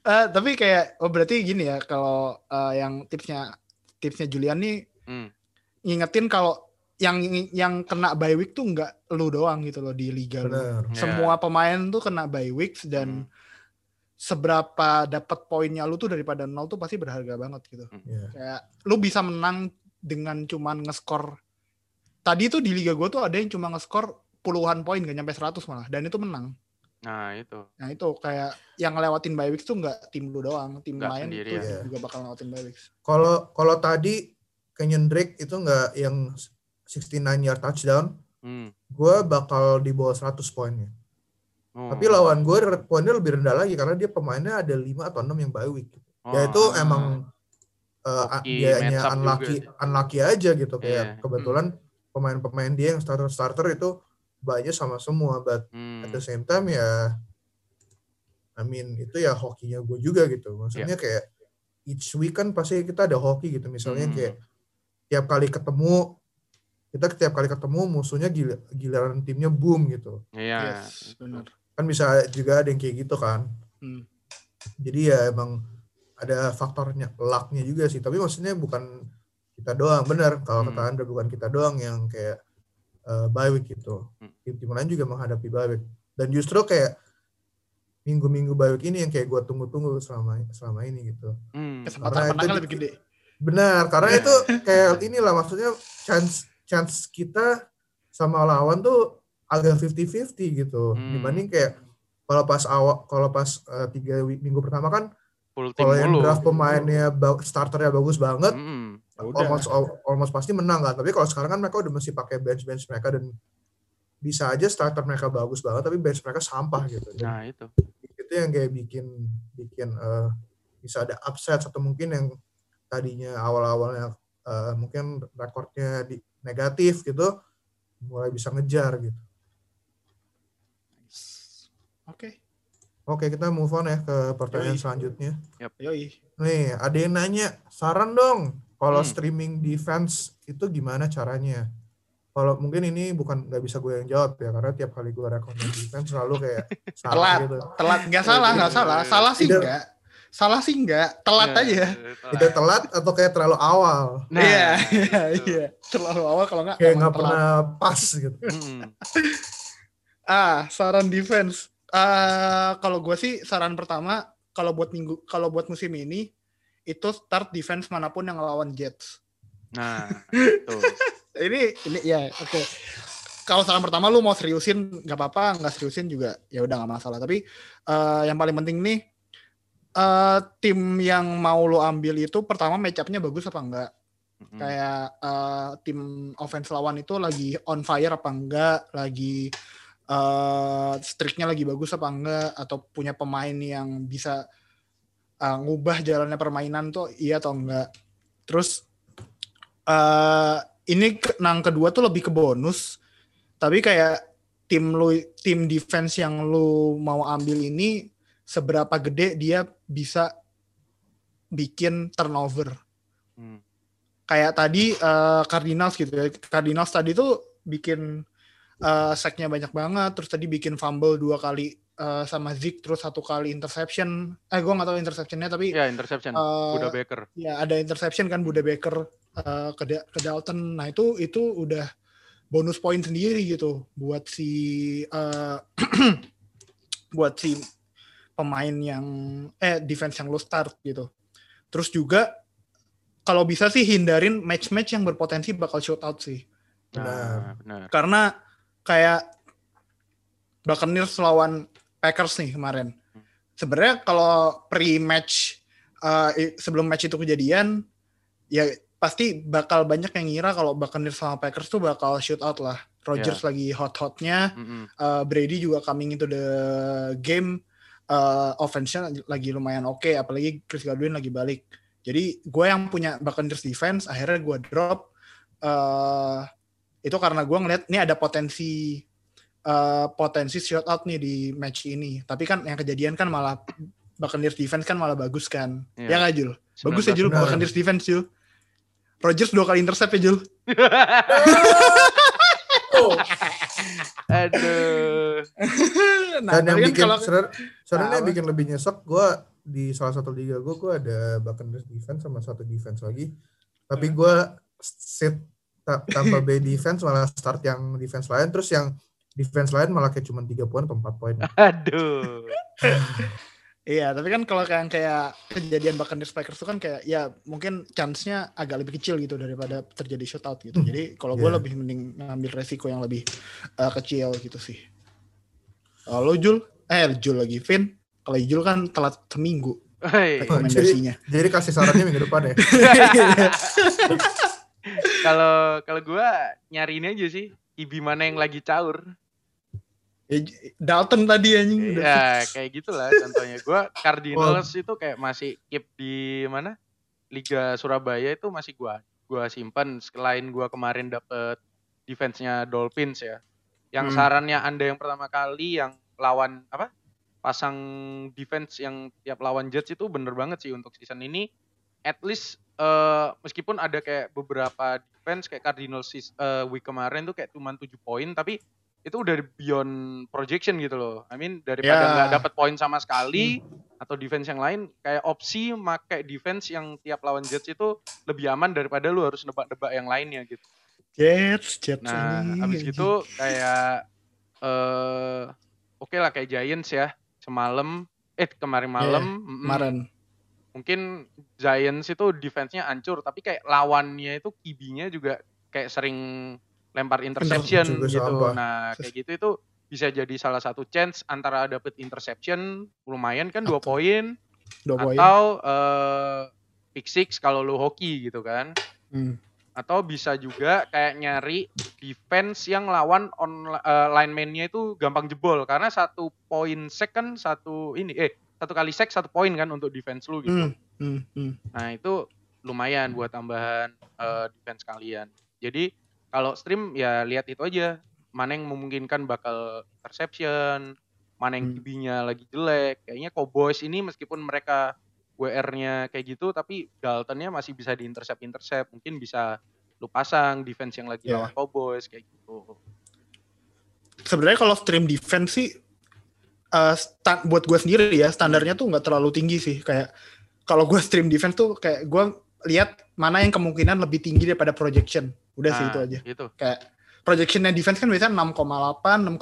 Eh, tapi kayak, oh berarti gini ya, kalau eh, yang tipsnya tipsnya Julian nih Hmm. ngingetin kalau yang yang kena bye week tuh nggak lu doang gitu loh di liga lu. bener Ya. Semua pemain tuh kena bye weeks dan Hmm. Seberapa dapat poinnya lu tuh daripada nol tuh pasti berharga banget gitu. Iya. Kayak lu bisa menang dengan cuman ngeskor. Tadi tuh di liga gue tuh ada yang cuma ngeskor puluhan poin gak nyampe 100 malah dan itu menang. Nah, itu. Nah itu kayak yang ngelewatin bye weeks tuh nggak tim lu doang, tim Nggak lain sendiri tuh ya. juga bakal ngelewatin bye weeks. Kalau kalau tadi Kenyon Drake itu nggak yang 69 yard touchdown, Hmm. gue bakal di bawah 100 poinnya. Oh. Tapi lawan gue poinnya lebih rendah lagi karena dia pemainnya ada 5 atau 6 yang bye week. Oh. Ya itu emang uh, Hoki dianya unlucky juga unlucky aja gitu kayak Iya. kebetulan pemain-pemain dia yang starter starter itu banyak sama semua but Hmm. at the same time ya I mean itu ya hokinya gue juga gitu maksudnya kayak each week kan pasti kita ada hoki gitu misalnya Hmm. kayak tiap kali ketemu kita tiap kali ketemu musuhnya gila, giliran timnya boom gitu Iya. yes, benar. Kan bisa juga ada yang kayak gitu kan Hmm. jadi ya emang ada faktornya lucknya juga sih tapi maksudnya bukan kita doang benar kalau Hmm. kata anda bukan kita doang yang kayak uh, bye week gitu Hmm. tim-tim lain juga menghadapi bye week dan justru kayak minggu-minggu bye week ini yang kayak gue tunggu-tunggu selama selama ini gitu Hmm. Kesempatan itu menangnya lebih gede. benar karena Iya. itu kayak inilah maksudnya chance chance kita sama lawan tuh agak 50-50 gitu Hmm. dibanding kayak kalau pas awal kalau pas uh, tiga minggu pertama kan kalau yang draft pemainnya starternya bagus banget Hmm. Almost al- almost pasti menang kan tapi kalau sekarang kan mereka udah mesti pakai bench bench mereka dan bisa aja starter mereka bagus banget tapi bench mereka sampah gitu Dan Nah, itu. itu yang kayak bikin bikin eh, bisa ada upset atau mungkin yang tadinya awal-awalnya eh, mungkin rekornya di negatif gitu mulai bisa ngejar gitu Oke. oke kita move on ya ke pertanyaan Yoi. selanjutnya Yoi. Nih, ada yang nanya, saran dong kalau Hmm. streaming defense itu gimana caranya? Kalau mungkin ini bukan nggak bisa gue yang jawab ya, karena tiap kali gue rekomend defense selalu kayak Telat. salah gitu. Telat nggak salah, nggak salah. Salah sih Tidak. nggak. Salah sih nggak. Telat Nah, aja. telat. Tidak telat atau kayak terlalu awal, Nah, Iya, iya, iya. Terlalu awal kalau nggak kayak nggak telat. pernah pas gitu. Hmm. Ah, saran defense. Ah, kalau gue sih saran pertama kalau buat minggu kalau buat musim ini itu start defense mana pun yang ngelawan Jets. Nah. Ini ini ya oke. Kalau saran pertama lu mau seriusin nggak apa-apa, nggak seriusin juga ya udah nggak masalah. Tapi eh, yang paling penting nih eh, tim yang mau lu ambil itu pertama match up-nya bagus apa enggak? Hmm. kayak eh, tim offense lawan itu lagi on fire apa enggak, lagi eh streaknya lagi bagus apa enggak, atau punya pemain yang bisa eh, ngubah jalannya permainan tuh iya atau enggak. Terus eh ini nang kedua tuh lebih ke bonus, tapi kayak tim lu tim defense yang lu mau ambil ini seberapa gede dia bisa bikin turnover Hmm. kayak tadi eh, Cardinals gitu ya. Cardinals tadi tuh bikin eh, sacknya banyak banget, terus tadi bikin fumble dua kali eh, sama Zeke, terus satu kali interception. Eh, gue nggak tahu interceptionnya, tapi Ya, interception. eh, Buda Baker. ya ada interception kan Buda Baker eh, ke, ke Dalton. Nah itu itu udah bonus poin sendiri gitu buat si eh, buat si pemain yang eh defense yang lo start gitu. Terus juga kalau bisa sih hindarin match-match yang berpotensi bakal shootout sih. Nah, benar. Karena kayak Buccaneers lawan Packers nih kemarin. Sebenarnya kalau pre-match uh, sebelum match itu kejadian ya pasti bakal banyak yang ngira kalau Buccaneers sama Packers tuh bakal shootout lah. Rodgers lagi hot-hotnya, Mm-mm. uh, Brady juga coming into the game, uh, offense-nya lagi lumayan oke, apalagi Chris Godwin lagi balik. Jadi gue yang punya Buccaneers defense, akhirnya gue drop. uh, itu karena gue ngeliat ini ada potensi uh, potensi shootout nih di match ini. Tapi kan yang kejadian kan malah Buccaneers defense kan malah bagus kan. Iya. Ya nggak Jul? Bagus ya Jul. Buccaneers defense Jul. Rodgers dua kali intercept ya Jul. Oh, Aduh. nah, dan yang bikin kalau sebenarnya yang bikin lebih nyesek gue di salah satu liga gue gue ada Buccaneers defense sama satu defense lagi tapi Hmm. gue sit ta- Tampa Bay defense malah start yang defense lain terus yang defense lain malah kayak cuma tiga poin atau empat poin Aduh. Iya, tapi kan kalau kayak kayak kejadian Buccaneers Packers itu kan kayak ya mungkin chance-nya agak lebih kecil gitu daripada terjadi shootout gitu. Hmm, Jadi kalau gue iya. lebih mending ngambil resiko yang lebih uh, kecil gitu sih. Kalau Jul, eh Jul lagi, Vin. Kalau Jul kan telat seminggu Hei, rekomendasinya. Jadi kasih sarannya minggu depan ya. kalau kalau gue nyari ini aja sih. Ibi mana yang lagi caur? Ya, Dalton tadi anjing. udah Ya kayak gitulah contohnya. Gue Cardinals itu kayak masih keep di mana? Liga Surabaya itu masih gua gua simpan selain gua kemarin dapet defense-nya Dolphins ya. Yang Hmm. sarannya Anda yang pertama kali yang lawan apa? Pasang defense yang tiap lawan Jets itu bener banget sih untuk season ini. At least eh, meskipun ada kayak beberapa defense kayak Cardinals eh, week kemarin tuh kayak cuma 7 poin tapi itu udah beyond projection gitu loh. I mean daripada Ya. nggak dapat poin sama sekali atau defense yang lain kayak opsi pakai defense yang tiap lawan Jets itu lebih aman daripada lu harus nebak-nebak yang lainnya gitu. Jets, Jets Nah, anjing, abis anjing. gitu kayak eh oke lah kayak Giants ya semalam eh kemarin malam mm-mm, kemarin. Mungkin Giants itu defense-nya hancur tapi kayak lawannya itu kibinya juga kayak sering lempar interception gitu. Nah, kayak gitu itu bisa jadi salah satu chance antara dapet interception lumayan kan dua poin atau eh pick six kalau lu hoki gitu kan. Hmm. Atau bisa juga kayak nyari defense yang lawan on eh, lineman-nya itu gampang jebol karena satu poin sack kan satu ini eh satu kali sack satu poin kan untuk defense lu gitu. Hmm. Hmm. Hmm. Nah, itu lumayan buat tambahan eh, defense kalian. Jadi kalau stream ya lihat itu aja. Mana yang memungkinkan bakal interception, mana yang Hmm. QB-nya lagi jelek. Kayaknya Cowboys ini meskipun mereka WR-nya kayak gitu tapi Dalton-nya masih bisa diintercept-intercept. Mungkin bisa lu pasang defense yang lagi Ya. lawan Cowboys kayak gitu. sebenarnya kalau stream defense sih eh, sta- buat gue sendiri ya standarnya tuh nggak terlalu tinggi sih kayak kalau gue stream defense tuh kayak gue lihat mana yang kemungkinan lebih tinggi daripada projection udah sih Nah, itu aja Gitu. kayak projectionnya defense kan biasanya 6,8 6,5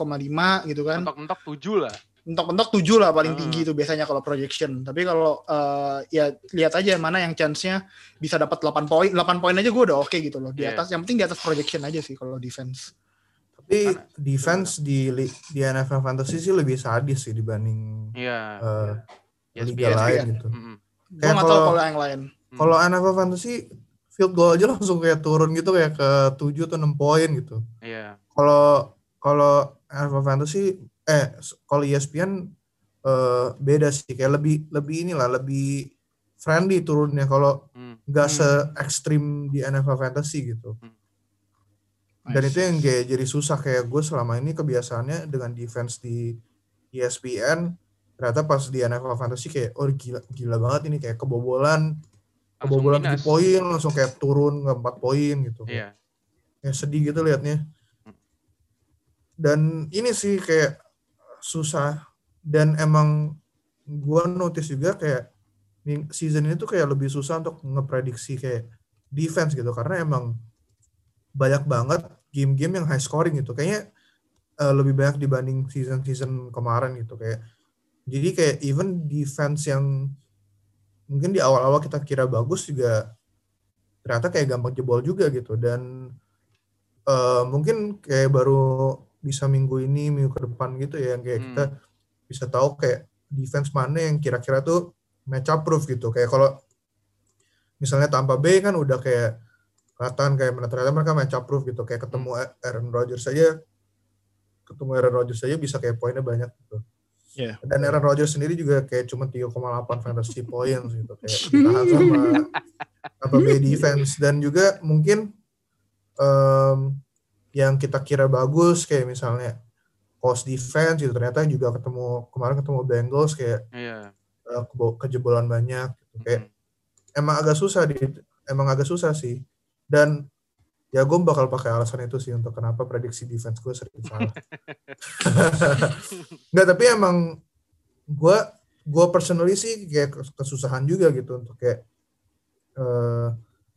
gitu kan Mentok-mentok 7 lah. mentok-mentok 7 lah paling Hmm. tinggi itu biasanya kalau projection tapi kalau eh, ya lihat aja mana yang chance-nya bisa dapat 8 poin 8 poin aja gue udah oke gitu loh di Iya. atas yang penting di atas projection aja sih kalau defense Tapi Karena- defense di li- di NFL fantasy sih lebih sadis sih dibanding Iya. eh, ESPN. liga lain gitu. Mm-mm. gue Kayak nggak tahu kalau- kalau yang lain Hmm. Kalau NFL fantasy field goal aja langsung kayak turun gitu kayak ke 7 atau 6 poin gitu. Iya. Kalau kalau NFL fantasy eh kalau ESPN eh, beda sih kayak lebih lebih inilah lebih friendly turunnya kalau Hmm. nggak Hmm. se ekstrim di NFL fantasy gitu. Dan Nice. itu yang kayak jadi susah kayak gue selama ini kebiasaannya dengan defense di ESPN ternyata pas di NFL fantasy kayak oh gila gila banget ini kayak kebobolan kebobolan. 7 poin langsung kayak turun ke 4 poin gitu. Iya. Kayak sedih gitu liatnya. Dan ini sih kayak susah dan emang gua notice juga kayak season ini tuh kayak lebih susah untuk ngeprediksi kayak defense gitu karena emang banyak banget game-game yang high scoring gitu. Kayaknya eh, lebih banyak dibanding season-season kemarin gitu kayak jadi kayak even defense yang mungkin di awal-awal kita kira bagus juga ternyata kayak gampang jebol juga gitu dan eh, mungkin kayak baru bisa minggu ini minggu ke depan gitu ya yang kayak Hmm. kita bisa tahu kayak defense mana yang kira-kira tuh match up proof gitu kayak kalau misalnya Tampa Bay kan udah kayak kelihatan kayak mana ternyata mereka match up proof gitu kayak ketemu Aaron Rodgers saja ketemu Aaron Rodgers saja bisa kayak poinnya banyak gitu Iya. dan Aaron Rodgers sendiri juga kayak cuma 3,8 fantasy points gitu kayak ditahan sama Tampa Bay defense dan juga mungkin em, yang kita kira bagus kayak misalnya cost defense itu ternyata juga ketemu kemarin ketemu Bengals kayak Iya. eh, kebo- kejebolan banyak gitu. kayak Mm. emang agak susah di emang agak susah sih dan ya gue bakal pakai alasan itu sih untuk kenapa prediksi defense gue sering salah nggak tapi emang gue gue personally sih kayak kes- kesusahan juga gitu untuk kayak eh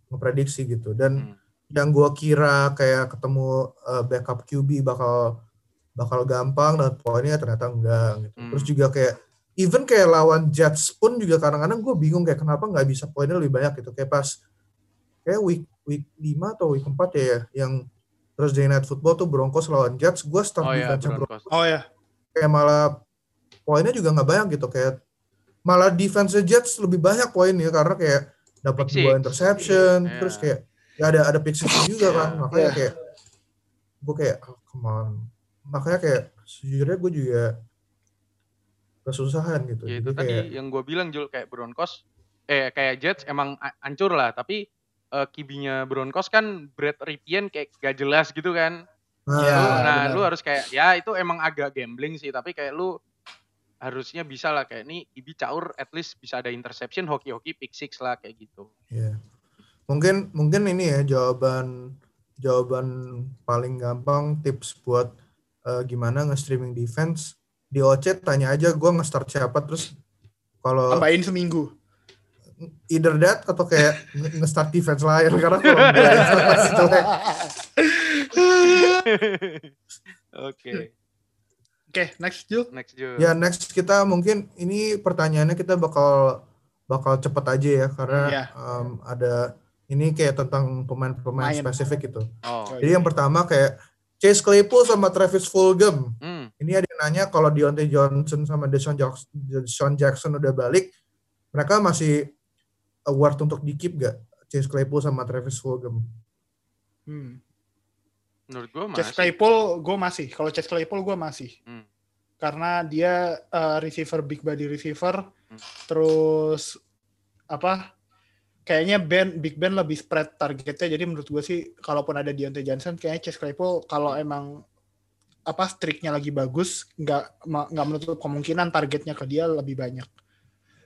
ngeprediksi gitu dan Hmm. yang gue kira kayak ketemu eh, backup QB bakal bakal gampang dan poinnya ternyata enggak gitu. Hmm. Terus juga kayak even kayak lawan Jets pun juga kadang-kadang gue bingung kayak kenapa nggak bisa poinnya lebih banyak gitu kayak pas kayak week week 5 atau week 4 ya yang Thursday Night Football tuh Broncos lawan Jets gue start Oh ya, defense Broncos. Oh ya. kayak malah poinnya juga nggak banyak gitu kayak malah defense Jets lebih banyak poinnya karena kayak dapat dua interception Iya. terus kayak ya ada ada pick six juga kan Iya. makanya Iya. kayak gue kayak oh, come on makanya kayak sejujurnya gue juga kesusahan gitu Ya itu Jadi tadi kayak, yang gue bilang Jul kayak Broncos eh kayak Jets emang a- hancur lah tapi eh, kibinya Broncos kan Brad Ripien kayak gak jelas gitu kan. Lu- nah, benar. lu harus kayak ya itu emang agak gambling sih tapi kayak lu harusnya bisa lah kayak nih Kibi caur at least bisa ada interception hoki-hoki pick six lah kayak gitu. Iya. Mungkin mungkin ini ya jawaban jawaban paling gampang tips buat eh, gimana nge-streaming defense di OC tanya aja gue nge-start siapa terus kalau Tambahin seminggu. Either that atau kayak nge- nge-start defense lain karena kalau pasti jelek. Oke, Oke, next Jul. next Jul. Ya next kita mungkin ini pertanyaannya kita bakal bakal cepet aja ya karena Iya. em, ada ini kayak tentang pemain-pemain Main. spesifik gitu. Oh. Jadi yang pertama kayak Chase Claypool sama Travis Fulgham. Hmm. Ini ada yang nanya kalau Deontay Johnson sama Deshaun Jackson, Deshaun Jackson udah balik, mereka masih award untuk di keep gak? Chase Claypool sama Travis Fulgham. Hmm. Menurut gue Chase masih. Claypool gue masih. Kalau Chase Claypool gue masih. Hmm. Karena dia uh, receiver big body receiver. Hmm. Terus apa? Kayaknya Ben Big Ben lebih spread targetnya. Jadi menurut gue sih kalaupun ada Deontay Johnson kayaknya Chase Claypool kalau emang apa streaknya lagi bagus nggak nggak menutup kemungkinan targetnya ke dia lebih banyak.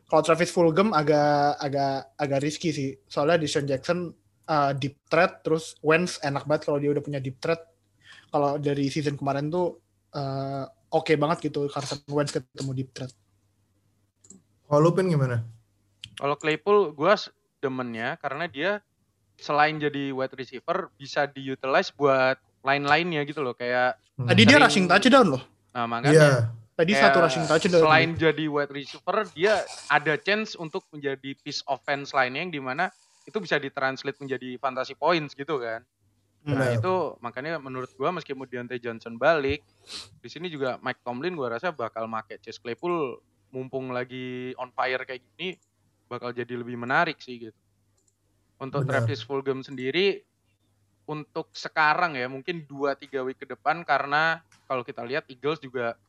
Kalau Travis Fulgham agak agak agak risky sih. Soalnya Deshaun Jackson uh, deep threat terus Wentz enak banget kalau dia udah punya deep threat. Kalau dari season kemarin tuh uh, oke banget gitu Carson Wentz ketemu deep threat. Kalau lu Pin gimana? Kalau Claypool gue demennya karena dia selain jadi wide receiver bisa diutilize buat lain-lainnya gitu loh kayak Hmm. Tadi dia Sering- rushing touchdown loh. nah Iya, makanya Tadi satu rushing touchdown. selain jadi wide receiver dia ada chance untuk menjadi piece offense lainnya yang di mana itu bisa ditranslate menjadi fantasy points gitu kan. Nah Benar. itu makanya menurut gua meskipun Deontay Johnson balik di sini juga Mike Tomlin gua rasa bakal make Chase Claypool mumpung lagi on fire kayak gini bakal jadi lebih menarik sih gitu. Untuk Benar. Travis Fulgham sendiri untuk sekarang ya mungkin 2-3 week ke depan karena kalau kita lihat Eagles juga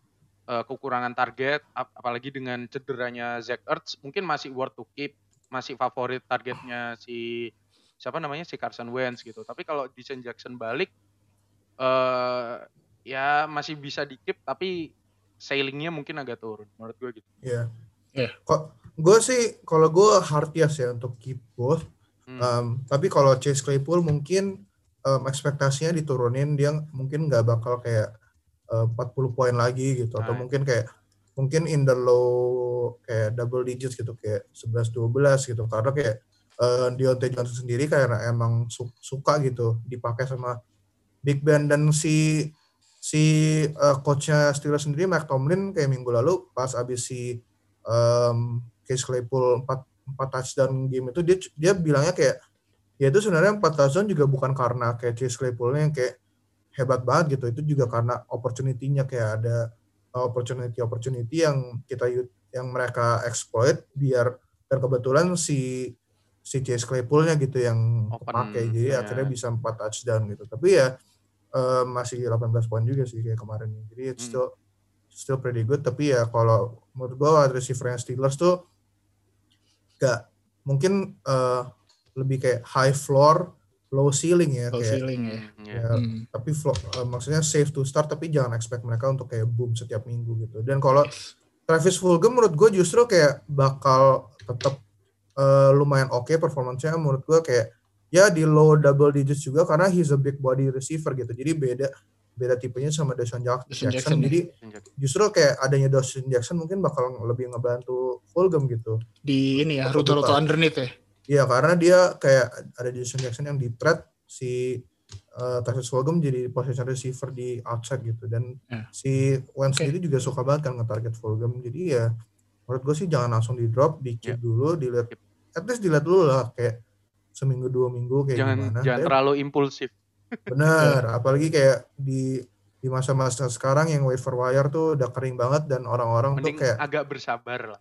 eh, kekurangan target ap- apalagi dengan cederanya Zach Ertz mungkin masih worth to keep masih favorit targetnya si siapa namanya si Carson Wentz gitu tapi kalau Deshaun Jackson balik eh ya masih bisa di keep tapi sailingnya mungkin agak turun menurut gue gitu Iya. Iya. Kok gue sih kalau gue hard yes ya untuk keep both. Hmm. Um, tapi kalau Chase Claypool mungkin um, ekspektasinya diturunin dia mungkin nggak bakal kayak uh, 40 poin lagi gitu atau Nah. mungkin kayak mungkin in the low kayak double digits gitu kayak 11 12 gitu karena kayak uh, Deontay Johnson sendiri karena emang su- suka gitu dipakai sama Big Ben dan si si uh, coachnya Steelers sendiri Mike Tomlin kayak minggu lalu pas abis si um, Case Claypool 4 empat touchdown game itu dia dia bilangnya kayak ya itu sebenarnya empat touchdown juga bukan karena kayak Chase Claypoolnya yang kayak hebat banget gitu. Itu juga karena opportunity-nya kayak ada opportunity opportunity yang kita yang mereka exploit biar dan kebetulan si si Chase Claypoolnya gitu yang Open, kepake. Jadi ya. akhirnya bisa empat touchdown gitu. Tapi ya eh, masih 18 poin juga sih kayak kemarin. Jadi it's Hmm. still still pretty good. Tapi ya kalau menurut gua wide receiver Steelers tuh gak mungkin eh, lebih kayak high floor low ceiling ya Low kayak ceiling ya. Hmm, ya. ya, Hmm. tapi floor, eh, maksudnya safe to start tapi jangan expect mereka untuk kayak boom setiap minggu gitu dan kalau Travis Fulgham menurut gue justru kayak bakal tetap eh, lumayan oke performancenya menurut gue kayak ya di low double digits juga karena he's a big body receiver gitu jadi beda beda tipenya sama Deshaun Jack- Deshaun Jackson, Jackson ya. jadi justru kayak adanya Deshaun Jackson mungkin bakal lebih ngebantu Fulgham gitu Di ini ya, rute-rute underneath ya. Iya karena dia kayak ada Jason Jackson yang di threat si uh, Travis Fulgham jadi position receiver di outside gitu dan Ya. si Wentz Oke. sendiri juga suka banget kan nge-target Fulgham jadi ya menurut gue sih jangan langsung di drop, di keep Yep. dulu, dilihat, at least dilihat dulu lah kayak seminggu dua minggu kayak Jangan gimana. jangan Tapi terlalu impulsif. Bener, apalagi kayak di di masa-masa sekarang yang waiver wire tuh udah kering banget dan orang-orang tuh kayak agak bersabar lah.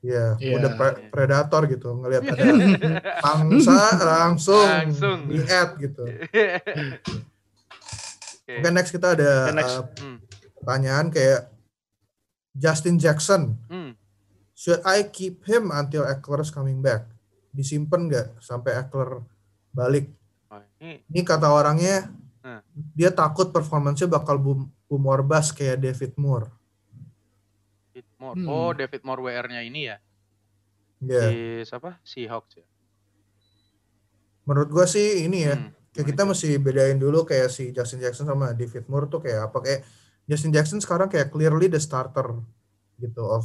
Ya Iya. udah pre- predator gitu ngelihat ada pangsa langsung, Langsung. di add gitu. Oke. Oke next kita ada Oke, next. uh, Hmm. pertanyaan kayak Justin Jackson, Hmm. should I keep him until Eckler is coming back? Disimpan nggak sampai Eckler balik? Oh, ini Ini kata orangnya Hmm. dia takut performance-nya bakal boom, boom or bust kayak David Moore. Moore. Hmm. Oh, David Moore WR-nya ini ya. Ya, Si siapa? Si Hawks ya. menurut gua sih ini ya. Hmm. Kayak kita mesti bedain dulu kayak si Justin Jackson sama David Moore tuh kayak apa kayak Justin Jackson sekarang kayak clearly the starter gitu of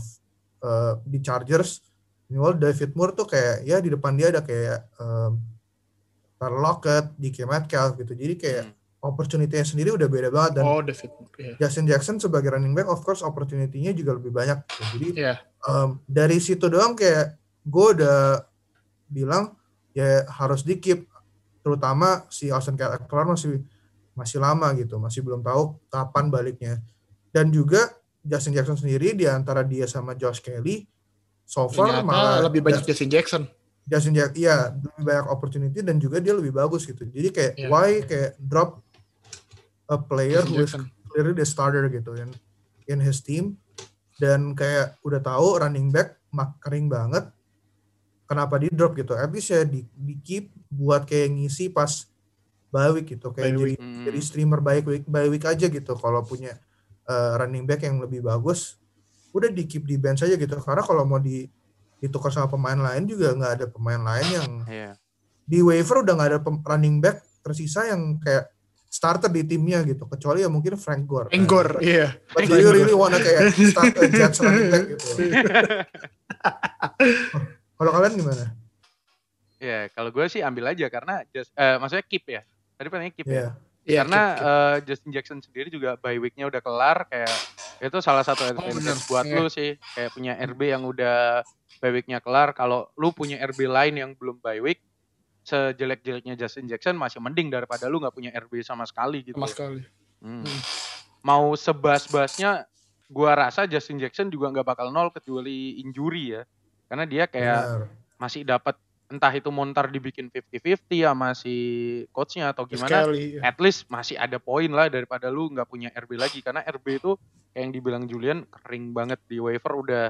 uh, di Chargers. Meanwhile David Moore tuh kayak ya di depan dia ada kayak um, Tyler Lockett, DK Metcalf gitu. Jadi kayak Hmm. Opportunity-nya sendiri udah beda banget dan Oh, David. Iya. Justin Jackson sebagai running back of course opportunity-nya juga lebih banyak. Jadi Iya. um, dari situ doang kayak gue udah bilang ya harus di keep terutama si Austin Eckler masih masih lama gitu masih belum tahu kapan baliknya dan juga Justin Jackson sendiri di antara dia sama Josh Kelly so far Ternyata malah lebih banyak Justin Jackson. Justin Jack iya lebih banyak opportunity dan juga dia lebih bagus gitu jadi kayak Iya. why kayak drop a player who is clearly the starter gitu in, in his team. Dan kayak udah tahu running back mak kering banget. Kenapa di drop gitu? At least ya di, di keep buat kayak ngisi pas bye week gitu. Kayak Bye jadi Hmm. jadi streamer bye week bye week aja gitu. Kalau punya uh, running back yang lebih bagus udah di keep di bench aja gitu. Karena kalau mau di ditukar sama pemain lain juga nggak ada pemain lain yang Iya. di waiver udah nggak ada pem- running back tersisa yang kayak starter di timnya gitu kecuali ya mungkin Frank Gore kan. Enggor, iya. But do you really wanna kayak start a Jets running back gitu? Kalau kalian gimana? Ya, kalau gue sih ambil aja karena just, eh, maksudnya keep ya. Tadi pertanyaannya keep ya. Iya. Iya, karena keep, keep. eh, Justin Jackson sendiri juga bye week-nya udah kelar kayak itu salah satu bener. advantage buat Iya. lu sih kayak punya RB yang udah bye week-nya kelar kalau lu punya RB lain yang belum bye week sejelek-jeleknya Justin Jackson masih mending daripada lu nggak punya RB sama sekali gitu. sama sekali. Hmm. Hmm. Mau sebas-basnya gua rasa Justin Jackson juga nggak bakal nol kecuali injury ya. Karena dia kayak Benar. masih dapat entah itu montar dibikin 50-50 sama si coachnya atau gimana Sekali. at least masih ada poin lah daripada lu nggak punya RB lagi karena RB itu kayak yang dibilang Julian kering banget di waiver udah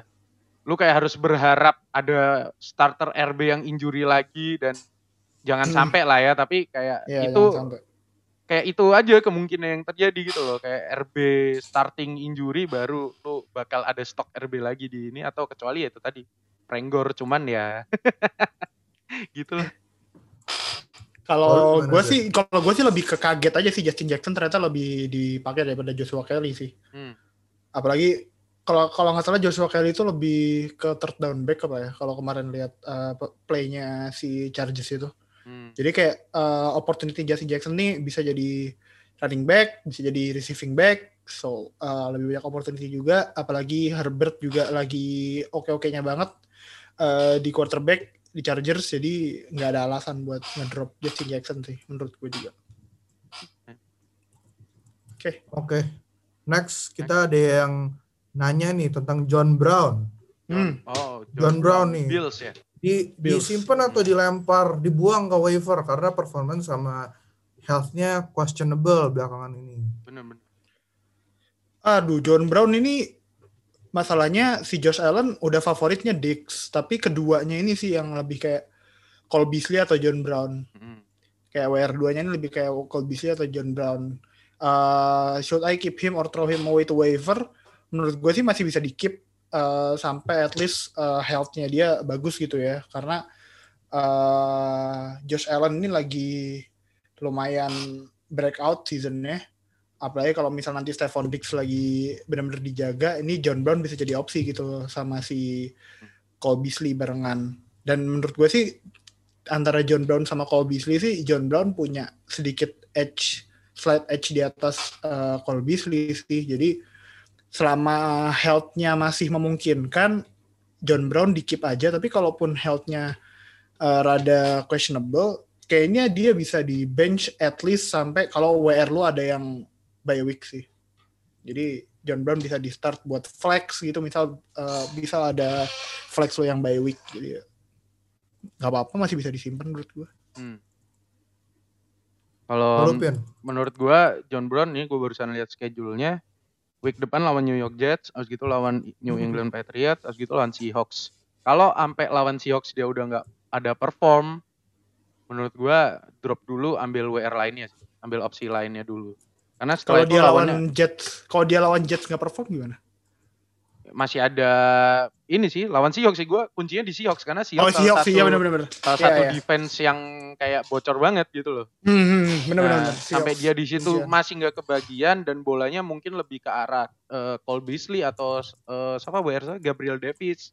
lu kayak harus berharap ada starter RB yang injury lagi dan jangan Hmm. sampai lah ya tapi kayak Iya, itu kayak itu aja kemungkinan yang terjadi gitu loh kayak RB starting injury baru lu bakal ada stok RB lagi di ini atau kecuali ya itu tadi Prenggor cuman ya gitu loh Kalau gue sih, kalau gue sih lebih ke kaget aja sih Justin Jackson ternyata lebih dipakai daripada Joshua Kelly sih. Hmm. Apalagi kalau kalau nggak salah Joshua Kelly itu lebih ke third down back apa ya? Kalau kemarin lihat uh, playnya si Chargers itu. Hmm. Jadi kayak uh, opportunity Justin Jackson nih bisa jadi running back, bisa jadi receiving back. So uh, lebih banyak opportunity juga. Apalagi Herbert juga lagi oke-okenya banget uh, di quarterback di Chargers. Jadi nggak ada alasan buat ngedrop Justin Jackson sih menurut gue juga. Oke, Oke. Next kita ada yang nanya nih tentang John Brown. Hmm. Oh, John Brown nih. Bills ya. Di Bills. disimpan atau dilempar, dibuang ke waiver karena performance sama health-nya questionable belakangan ini. Bener-bener. Aduh, John Brown ini masalahnya si Josh Allen udah favoritnya Dix, tapi keduanya ini sih yang lebih kayak Cole Beasley atau John Brown. Hmm. Kayak WR2-nya ini lebih kayak Cole Beasley atau John Brown. Uh, should I keep him or throw him away to waiver? Menurut gue sih masih bisa di keep uh, sampai at least uh, health-nya dia bagus gitu ya. Karena uh, Josh Allen ini lagi lumayan breakout seasonnya. Apalagi kalau misal nanti Stephon Diggs lagi benar-benar dijaga ini John Brown bisa jadi opsi gitu sama si Cole Beasley barengan. Dan menurut gue sih antara John Brown sama Cole Beasley sih John Brown punya sedikit edge slight edge di atas uh, Cole Beasley sih. Jadi selama health-nya masih memungkinkan John Brown di keep aja. Tapi kalaupun health-nya uh, rada questionable kayaknya dia bisa di bench at least sampai kalau WR lu ada yang bye week sih. Jadi John Brown bisa di start buat flex gitu. Misal uh, bisa ada flex lo yang bye week jadi nggak apa-apa masih bisa disimpan menurut gue Hmm. Kalau menurut gua John Brown nih gua barusan lihat schedule-nya week depan lawan New York Jets, habis gitu lawan New Mhm. England Patriots, habis gitu lawan Seahawks. Kalau sampai lawan Seahawks dia udah nggak ada perform, menurut gua drop dulu ambil WR lainnya. Ambil opsi lainnya dulu. Karena kalau dia lawan Jets kalau dia lawan Jets nggak perform gimana masih ada ini sih lawan Seahawks sih gua kuncinya di Seahawks karena oh Seahawks Seahawks salah satu, benar-benar salah Iya, satu iya. defense yang kayak bocor banget gitu loh. hmm, hmm, benar-benar Nah, sampai dia di situ Kuncian. masih nggak kebagian dan bolanya mungkin lebih ke arah eh, Cole Beasley atau eh, siapa WR Gabriel Davis.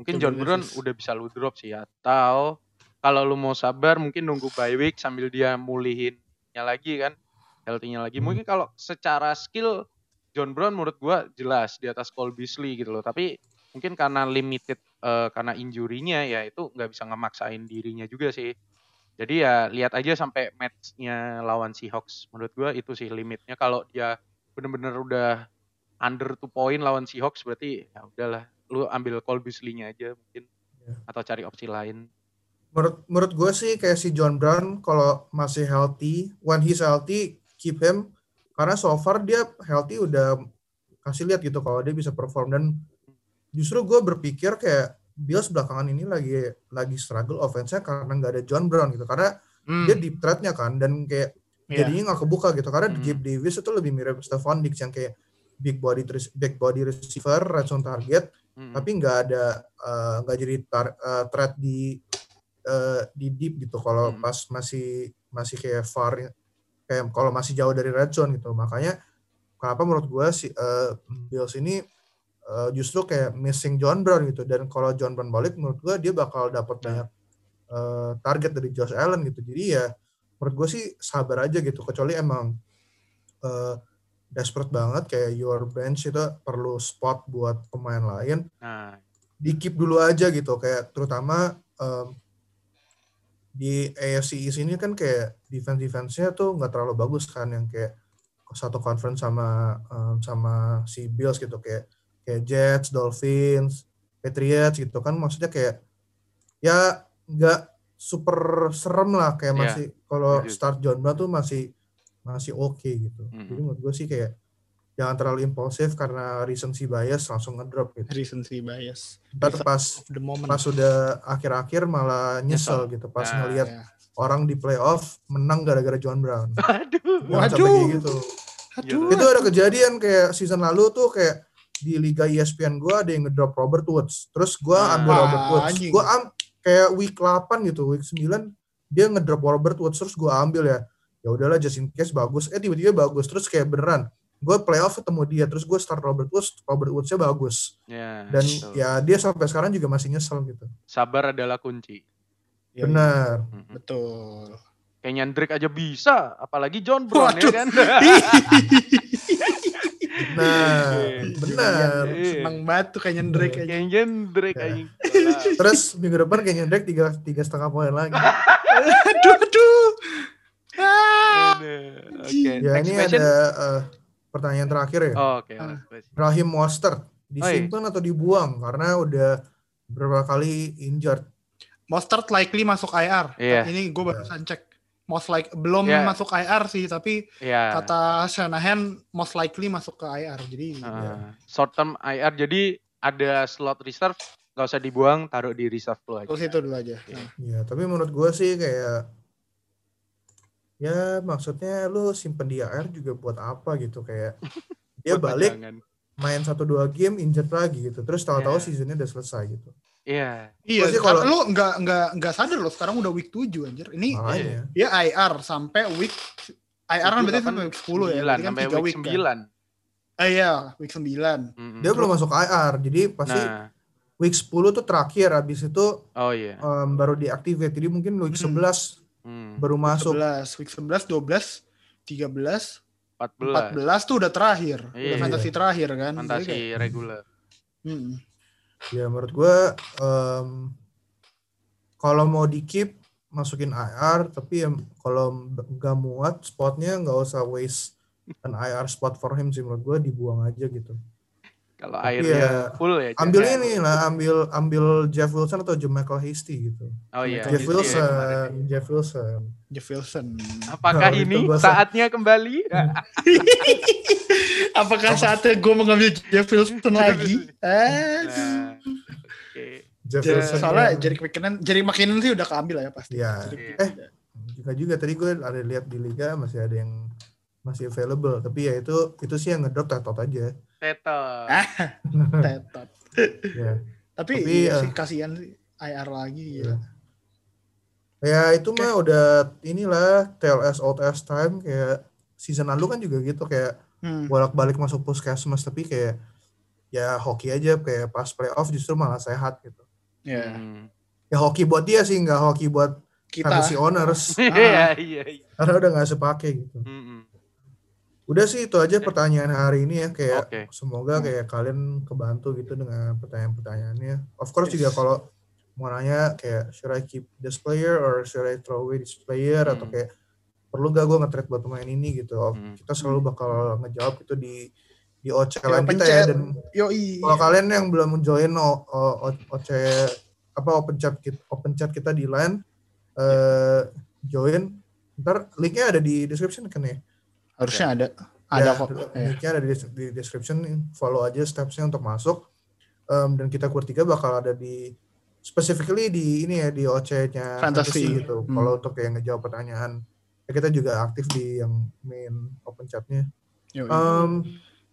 Mungkin Gabriel John Brown udah bisa lu drop sih atau kalau lu mau sabar mungkin nunggu bye week sambil dia mulihinnya lagi kan healthy-nya lagi. Hmm. Mungkin kalau secara skill John Brown menurut gua jelas di atas Cole Beasley gitu loh. Tapi mungkin karena limited eh, karena injurinya ya itu nggak bisa ngemaksain dirinya juga sih. Jadi ya lihat aja sampai matchnya lawan Seahawks. Menurut gua itu sih limitnya. Kalau dia bener-bener udah under two point lawan Seahawks berarti ya udahlah. Lu ambil Cole Beasley-nya aja mungkin. Ya. Atau cari opsi lain. menurut menurut gue sih kayak si John Brown kalau masih healthy, when he's healthy keep him karena so far dia healthy udah kasih lihat gitu kalau dia bisa perform dan justru gue berpikir kayak Bills belakangan ini lagi lagi struggle offense-nya karena nggak ada John Brown gitu karena Hmm, dia deep threat-nya kan dan kayak iya. jadinya nggak kebuka gitu karena Hmm. Gabe Davis itu lebih mirip Stephon Diggs yang kayak big body big body receiver red zone target Mm-mm. tapi nggak ada eh, nggak jadi tar, eh, threat di eh, di deep gitu kalau Hmm. pas masih masih kayak far kayak kalau masih jauh dari red zone gitu. Makanya kenapa menurut gue si eh, Bills ini eh, justru kayak missing John Brown gitu. Dan kalau John Brown balik menurut gue dia bakal dapat banyak eh, target dari Josh Allen gitu. Jadi ya menurut gue sih sabar aja gitu. Kecuali emang eh, desperate banget kayak your bench itu perlu spot buat pemain lain. Nah, di keep dulu aja gitu. Kayak terutama em, di AFC East ini kan kayak defense defense-nya tuh nggak terlalu bagus kan yang kayak satu conference sama em, sama si Bills gitu kayak kayak Jets, Dolphins, Patriots gitu kan maksudnya kayak ya nggak super serem lah kayak Iya, masih kalau setuju. start John Brown tuh masih masih oke gitu. Mm-mm. Jadi menurut gue sih kayak jangan terlalu impulsif karena recency bias langsung ngedrop gitu. recency bias Ntar pas of the moment pas sudah akhir-akhir malah nyesel, gitu pas Nah, ngelihat Ya. orang di playoff menang gara-gara John Brown. aduh. Jangan sampai Waduh. kayak gitu. Aduh. Itu ada kejadian kayak season lalu tuh kayak di liga ESPN gua ada yang ngedrop Robert Woods. Terus gua Nah. ambil Robert Woods. Gua am kayak week 8 gitu, week 9 dia ngedrop Robert Woods terus gua ambil ya. Ya udahlah just in case bagus. Eh tiba-tiba bagus terus kayak beneran. Gue playoff ketemu dia terus gue start Robert Woods, Robert Woods-nya bagus. Ya, Dan betul. ya dia sampai sekarang juga masih nyesel gitu. sabar adalah kunci. Ya, Benar. Mm-mm. betul Kayaknya Drake aja bisa, apalagi John Brown Waduh. ya kan. Nah, Iya. benar. Iya. senang banget tuh kayak nyendrek aja Kayaknya Drake Ya. aja. Terus minggu depan kayaknya Drake tiga tiga setengah poin lagi. aduh aduh Ah. Oke, Ya next ini question. ada eh, pertanyaan terakhir ya. Oh, Oke, Ah. next question. Rahim Mostert disimpan atau dibuang karena udah beberapa kali injured. Mostert likely masuk IR Iya. ini gue barusan cek most like belum Iya. masuk IR sih tapi Ya. kata Shanahan most likely masuk ke IR jadi uh, short term IR jadi ada slot reserve nggak usah dibuang taruh di reserve lo aja. terus itu dulu aja Iya. Nah, Ya, tapi menurut gue sih kayak ya maksudnya lu simpen di AR juga buat apa gitu kayak dia balik main satu dua game injured lagi gitu. Terus tahu-tahu Iya. seasonnya udah selesai gitu. Iya. iya Pasti kalau lu nggak nggak nggak sadar lo sekarang udah week 7 anjir ini Makanya. dia IR sampai week IR kan berarti sampai week 10 ya Sembilan, berarti kan sampai 3 week week kan sembilan. eh iya week 9 Mm-mm. Dia belum masuk IR. Jadi pasti Nah, week 10 tuh terakhir habis itu oh iya. em, baru diaktifkan. Jadi mungkin week Hmm. 11 Hmm. baru masuk. 11 week 11 12 13 14. 14 tuh udah terakhir udah Iya. fantasi terakhir kan Jadi Fantasi kayak- reguler. Mm-mm. Ya menurut gue em, kalau mau di keep masukin IR tapi ya kalau nggak muat spotnya nggak usah waste an IR spot for him sih menurut gue dibuang aja gitu. Kalau Tapi airnya ya, full ya. Ambil jangan. ini lah, ambil ambil Jeff Wilson atau Michael Hasty gitu. Oh iya. Jeff itu ya Wilson, kemarin. Jeff Wilson. Jeff Wilson. Apakah Nah, ini saatnya kembali? Apakah saatnya gue mengambil Jeff Wilson lagi? Eh, Nah. Jeff Wilson. soalnya yang- Jerry McKinnon, Jerry McKinnon sih udah keambil ya pasti. Iya. Jerry- Eh, juga juga tadi gue ada lihat di liga masih ada yang masih available tapi ya itu itu sih yang ngedrop tetot aja Teto. Ah. Tetot. ya Tapi, Tapi, iya eh, sih kasihan sih IR lagi ya. ya itu mah udah inilah TLS out as time kayak season lalu kan juga gitu kayak Hmm. bolak balik masuk puskesmas tapi kayak ya hoki aja kayak pas playoff justru malah sehat gitu Ya. Hmm. ya hoki buat dia sih nggak hoki buat Kita fantasy owners Iya, iya, iya. karena udah nggak sepake gitu Mm-mm. Udah sih itu aja pertanyaan hari ini ya kayak Oke. semoga kayak kalian kebantu gitu dengan pertanyaan-pertanyaannya. Of course juga Yes. kalau mau nanya kayak should I keep this player or should I throw away this player atau Hmm. kayak perlu gak gue nge-trade buat pemain ini gitu. Oh, Hmm. Kita selalu bakal ngejawab itu di di OC Ya, lain kita ya dan Yoi. kalau kalian yang belum join o, o, O- OC apa open chat kita, open chat kita di line eh join ntar linknya ada di description kan ya Harusnya ada. Ada Ya, kok. Ya. linknya ada di, di description follow aja stepsnya untuk masuk Em, dan kita bertiga bakal ada di specifically di ini ya di OC-nya Fantasy. gitu Hmm. kalau untuk yang ngejawab pertanyaan ya kita juga aktif di yang main open chatnya. Em,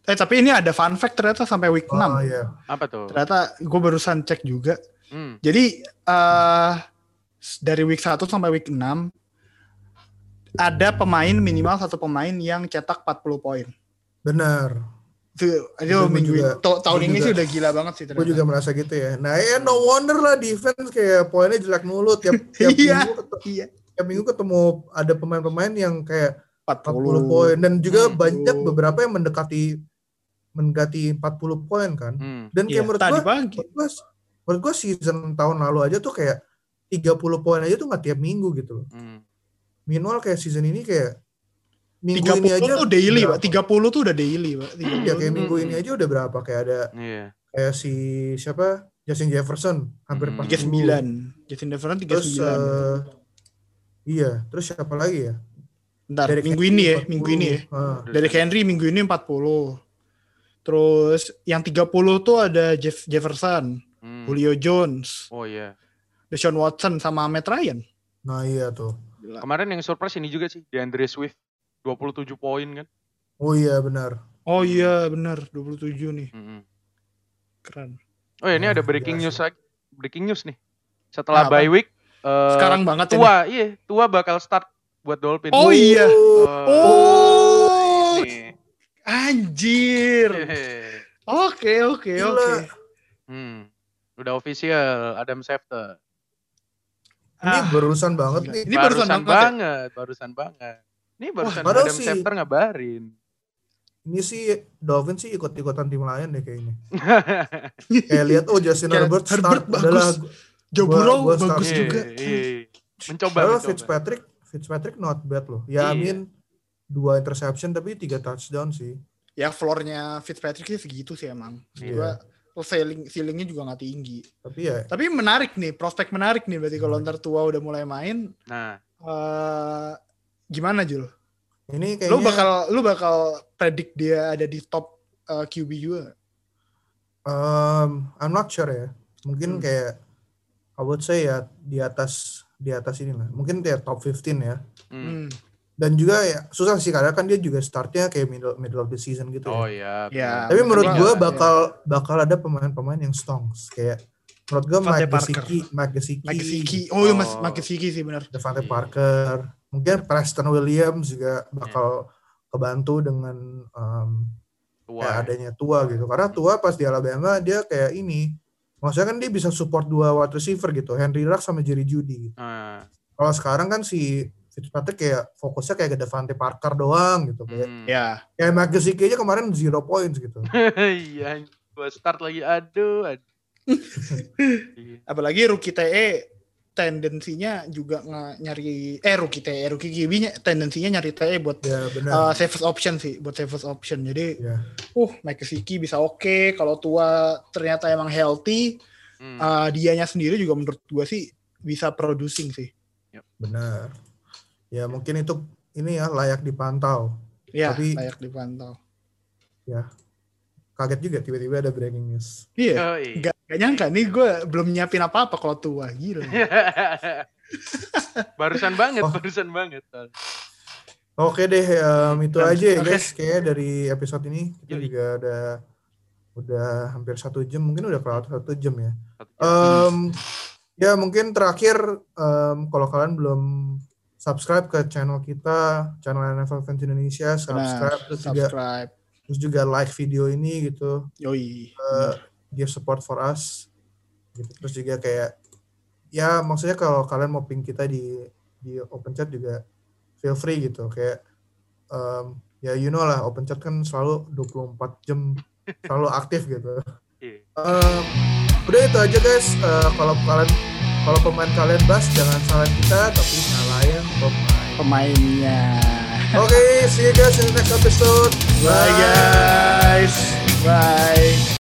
eh tapi ini ada fun fact ternyata sampai week oh 6. ya Apa tuh? Ternyata gue barusan cek juga. Hmm. Jadi eh dari week 1 sampai week 6 ada pemain minimal satu pemain yang cetak 40 poin. benar Itu, itu minggu juga- to- tahun ini juga- sih udah gila banget sih gue juga merasa gitu ya nah ya no wonder lah defense kayak poinnya jelek mulu tiap tiap Iya. minggu ketemu, Iya. tiap minggu ketemu ada pemain-pemain yang kayak 40, 40 poin dan juga Hmm. banyak beberapa yang mendekati mendekati 40 poin kan. Hmm. Dan kayak Iya, menurut pagi. menurut gua season tahun lalu aja tuh kayak 30 poin aja tuh nggak tiap minggu gitu loh. Hmm. Minimal kayak season ini kayak minggu 30 ini aja tuh daily, Pak. berapa? 30 tuh udah daily, Pak. Iya kayak minggu ini aja udah berapa kayak ada Iya. kayak si siapa Justin Jefferson hampir Hmm. 40. 39. Justin Jefferson Terus 39. eh, iya, terus siapa lagi ya? Bentar, Derrick minggu Henry ini ya, 40. minggu ini ya. Ah, Dari Henry minggu ini 40. Terus yang 30 tuh ada Jeff Jefferson, Hmm. Julio Jones, Oh iya. Deshaun Watson sama Matt Ryan. nah iya tuh. Gila. Kemarin yang surprise ini juga sih, DeAndre Swift 27 poin kan. Oh iya benar. Oh iya benar 27 nih. Hmm. Keren. Oh ya, ini ada breaking biasa. news lagi. Breaking news nih. Setelah Apa? bye week, eh, Sekarang banget ini. tua, iya, tua bakal start buat Dolphins. Oh iya. Oh, Oh, ini. anjir. Hehe. Oke, oke, oke. Hmm. Udah official Adam Schefter. Ini Ah, berurusan banget nih. Ini barusan banget ya? banget, barusan banget. Ini barusan padahal Adam sih- Schefter ngabarin. Ini sih Dolphin sih ikut-ikutan tim lain deh kayaknya. Kayak lihat oh Justin Kayak Herbert start Herbert bagus. adalah Joe Gua- Burrow gua bagus start. juga. Iya, iya. Mencoba, padahal mencoba. Fitzpatrick Fitzpatrick not bad loh. Ya Iya. amin dua interception tapi tiga touchdown sih. Ya floornya Fitzpatrick sih segitu sih emang. Iya. Gua ceiling ceilingnya juga nggak tinggi. Tapi ya Tapi menarik nih, prospek menarik nih berarti kalau ntar tua udah mulai main. Nah, eh gimana Jul? ini kayaknya Lu bakal lu bakal predik dia ada di top eh, QB juga? um, I'm not sure ya. Mungkin Hmm. kayak I would say ya di atas di atas inilah. Mungkin dia top 15 ya. hmm. Dan juga ya susah sih karena kan dia juga startnya kayak middle middle of the season gitu Oh ya. iya. Ya, benar. Tapi menurut Iya, gue iya. bakal bakal ada pemain-pemain yang stongs kayak menurut gue Mike. Gesicki, Mike Gesicki, Mike Gesicki. Oh, iya Mas Oh. Mike Gesicki sih benar. Devante Parker, mungkin Preston Williams juga bakal kebantu dengan um, Tua. kayak ya. adanya tua gitu. Karena tua pas di Alabama dia kayak ini, maksudnya kan dia bisa support dua wide receiver gitu, Henry Ruggs sama Jerry Judy. Ah, Kalau sekarang kan si Fitzpatrick kayak fokusnya kayak ke Devante Parker doang gitu. Kayak, hmm. Ya. kayak Gesicki aja kemarin zero points gitu. Iya, gua start lagi. Aduh, aduh. Apalagi rookie TE tendensinya juga nggak nyari eh rookie TE, rookie GB nya tendensinya nyari TE buat Ya uh, safest option sih, buat safest option. Jadi ya. uh Mike Gesicki bisa oke kalau tua ternyata emang healthy, Hmm. uh, dianya sendiri juga menurut gua sih bisa producing sih. Benar. Ya mungkin itu ini ya layak dipantau. Ya, Tapi- layak dipantau. Ya. Kaget juga tiba-tiba ada breaking news. Iya, Yoi. Gak, gak nyangka nih gue belum nyiapin apa-apa kalau tua gila. barusan banget, Oh. barusan banget. Oke deh, em, itu Dan- aja ya oke. guys. Kayaknya dari episode ini kita Yoi. juga udah udah hampir satu jam, mungkin udah kelewat satu jam ya. Satu jam. Em, ya mungkin terakhir em, kalau kalian belum subscribe ke channel kita, channel NFL Fans Indonesia, subscribe terus juga subscribe. terus juga like video ini gitu, Yoi. eh, give support for us. Gitu. Terus juga kayak ya maksudnya kalau kalian mau ping kita di di open chat juga feel free gitu kayak em, ya you know lah open chat kan selalu 24 jam selalu aktif gitu. Em, udah itu aja guys. Eh, kalau kalian kalau pemain kalian bas jangan salahin kita tapi salahin pemain. Pemainnya. Oke, see you guys in the next episode. Bye guys. Bye.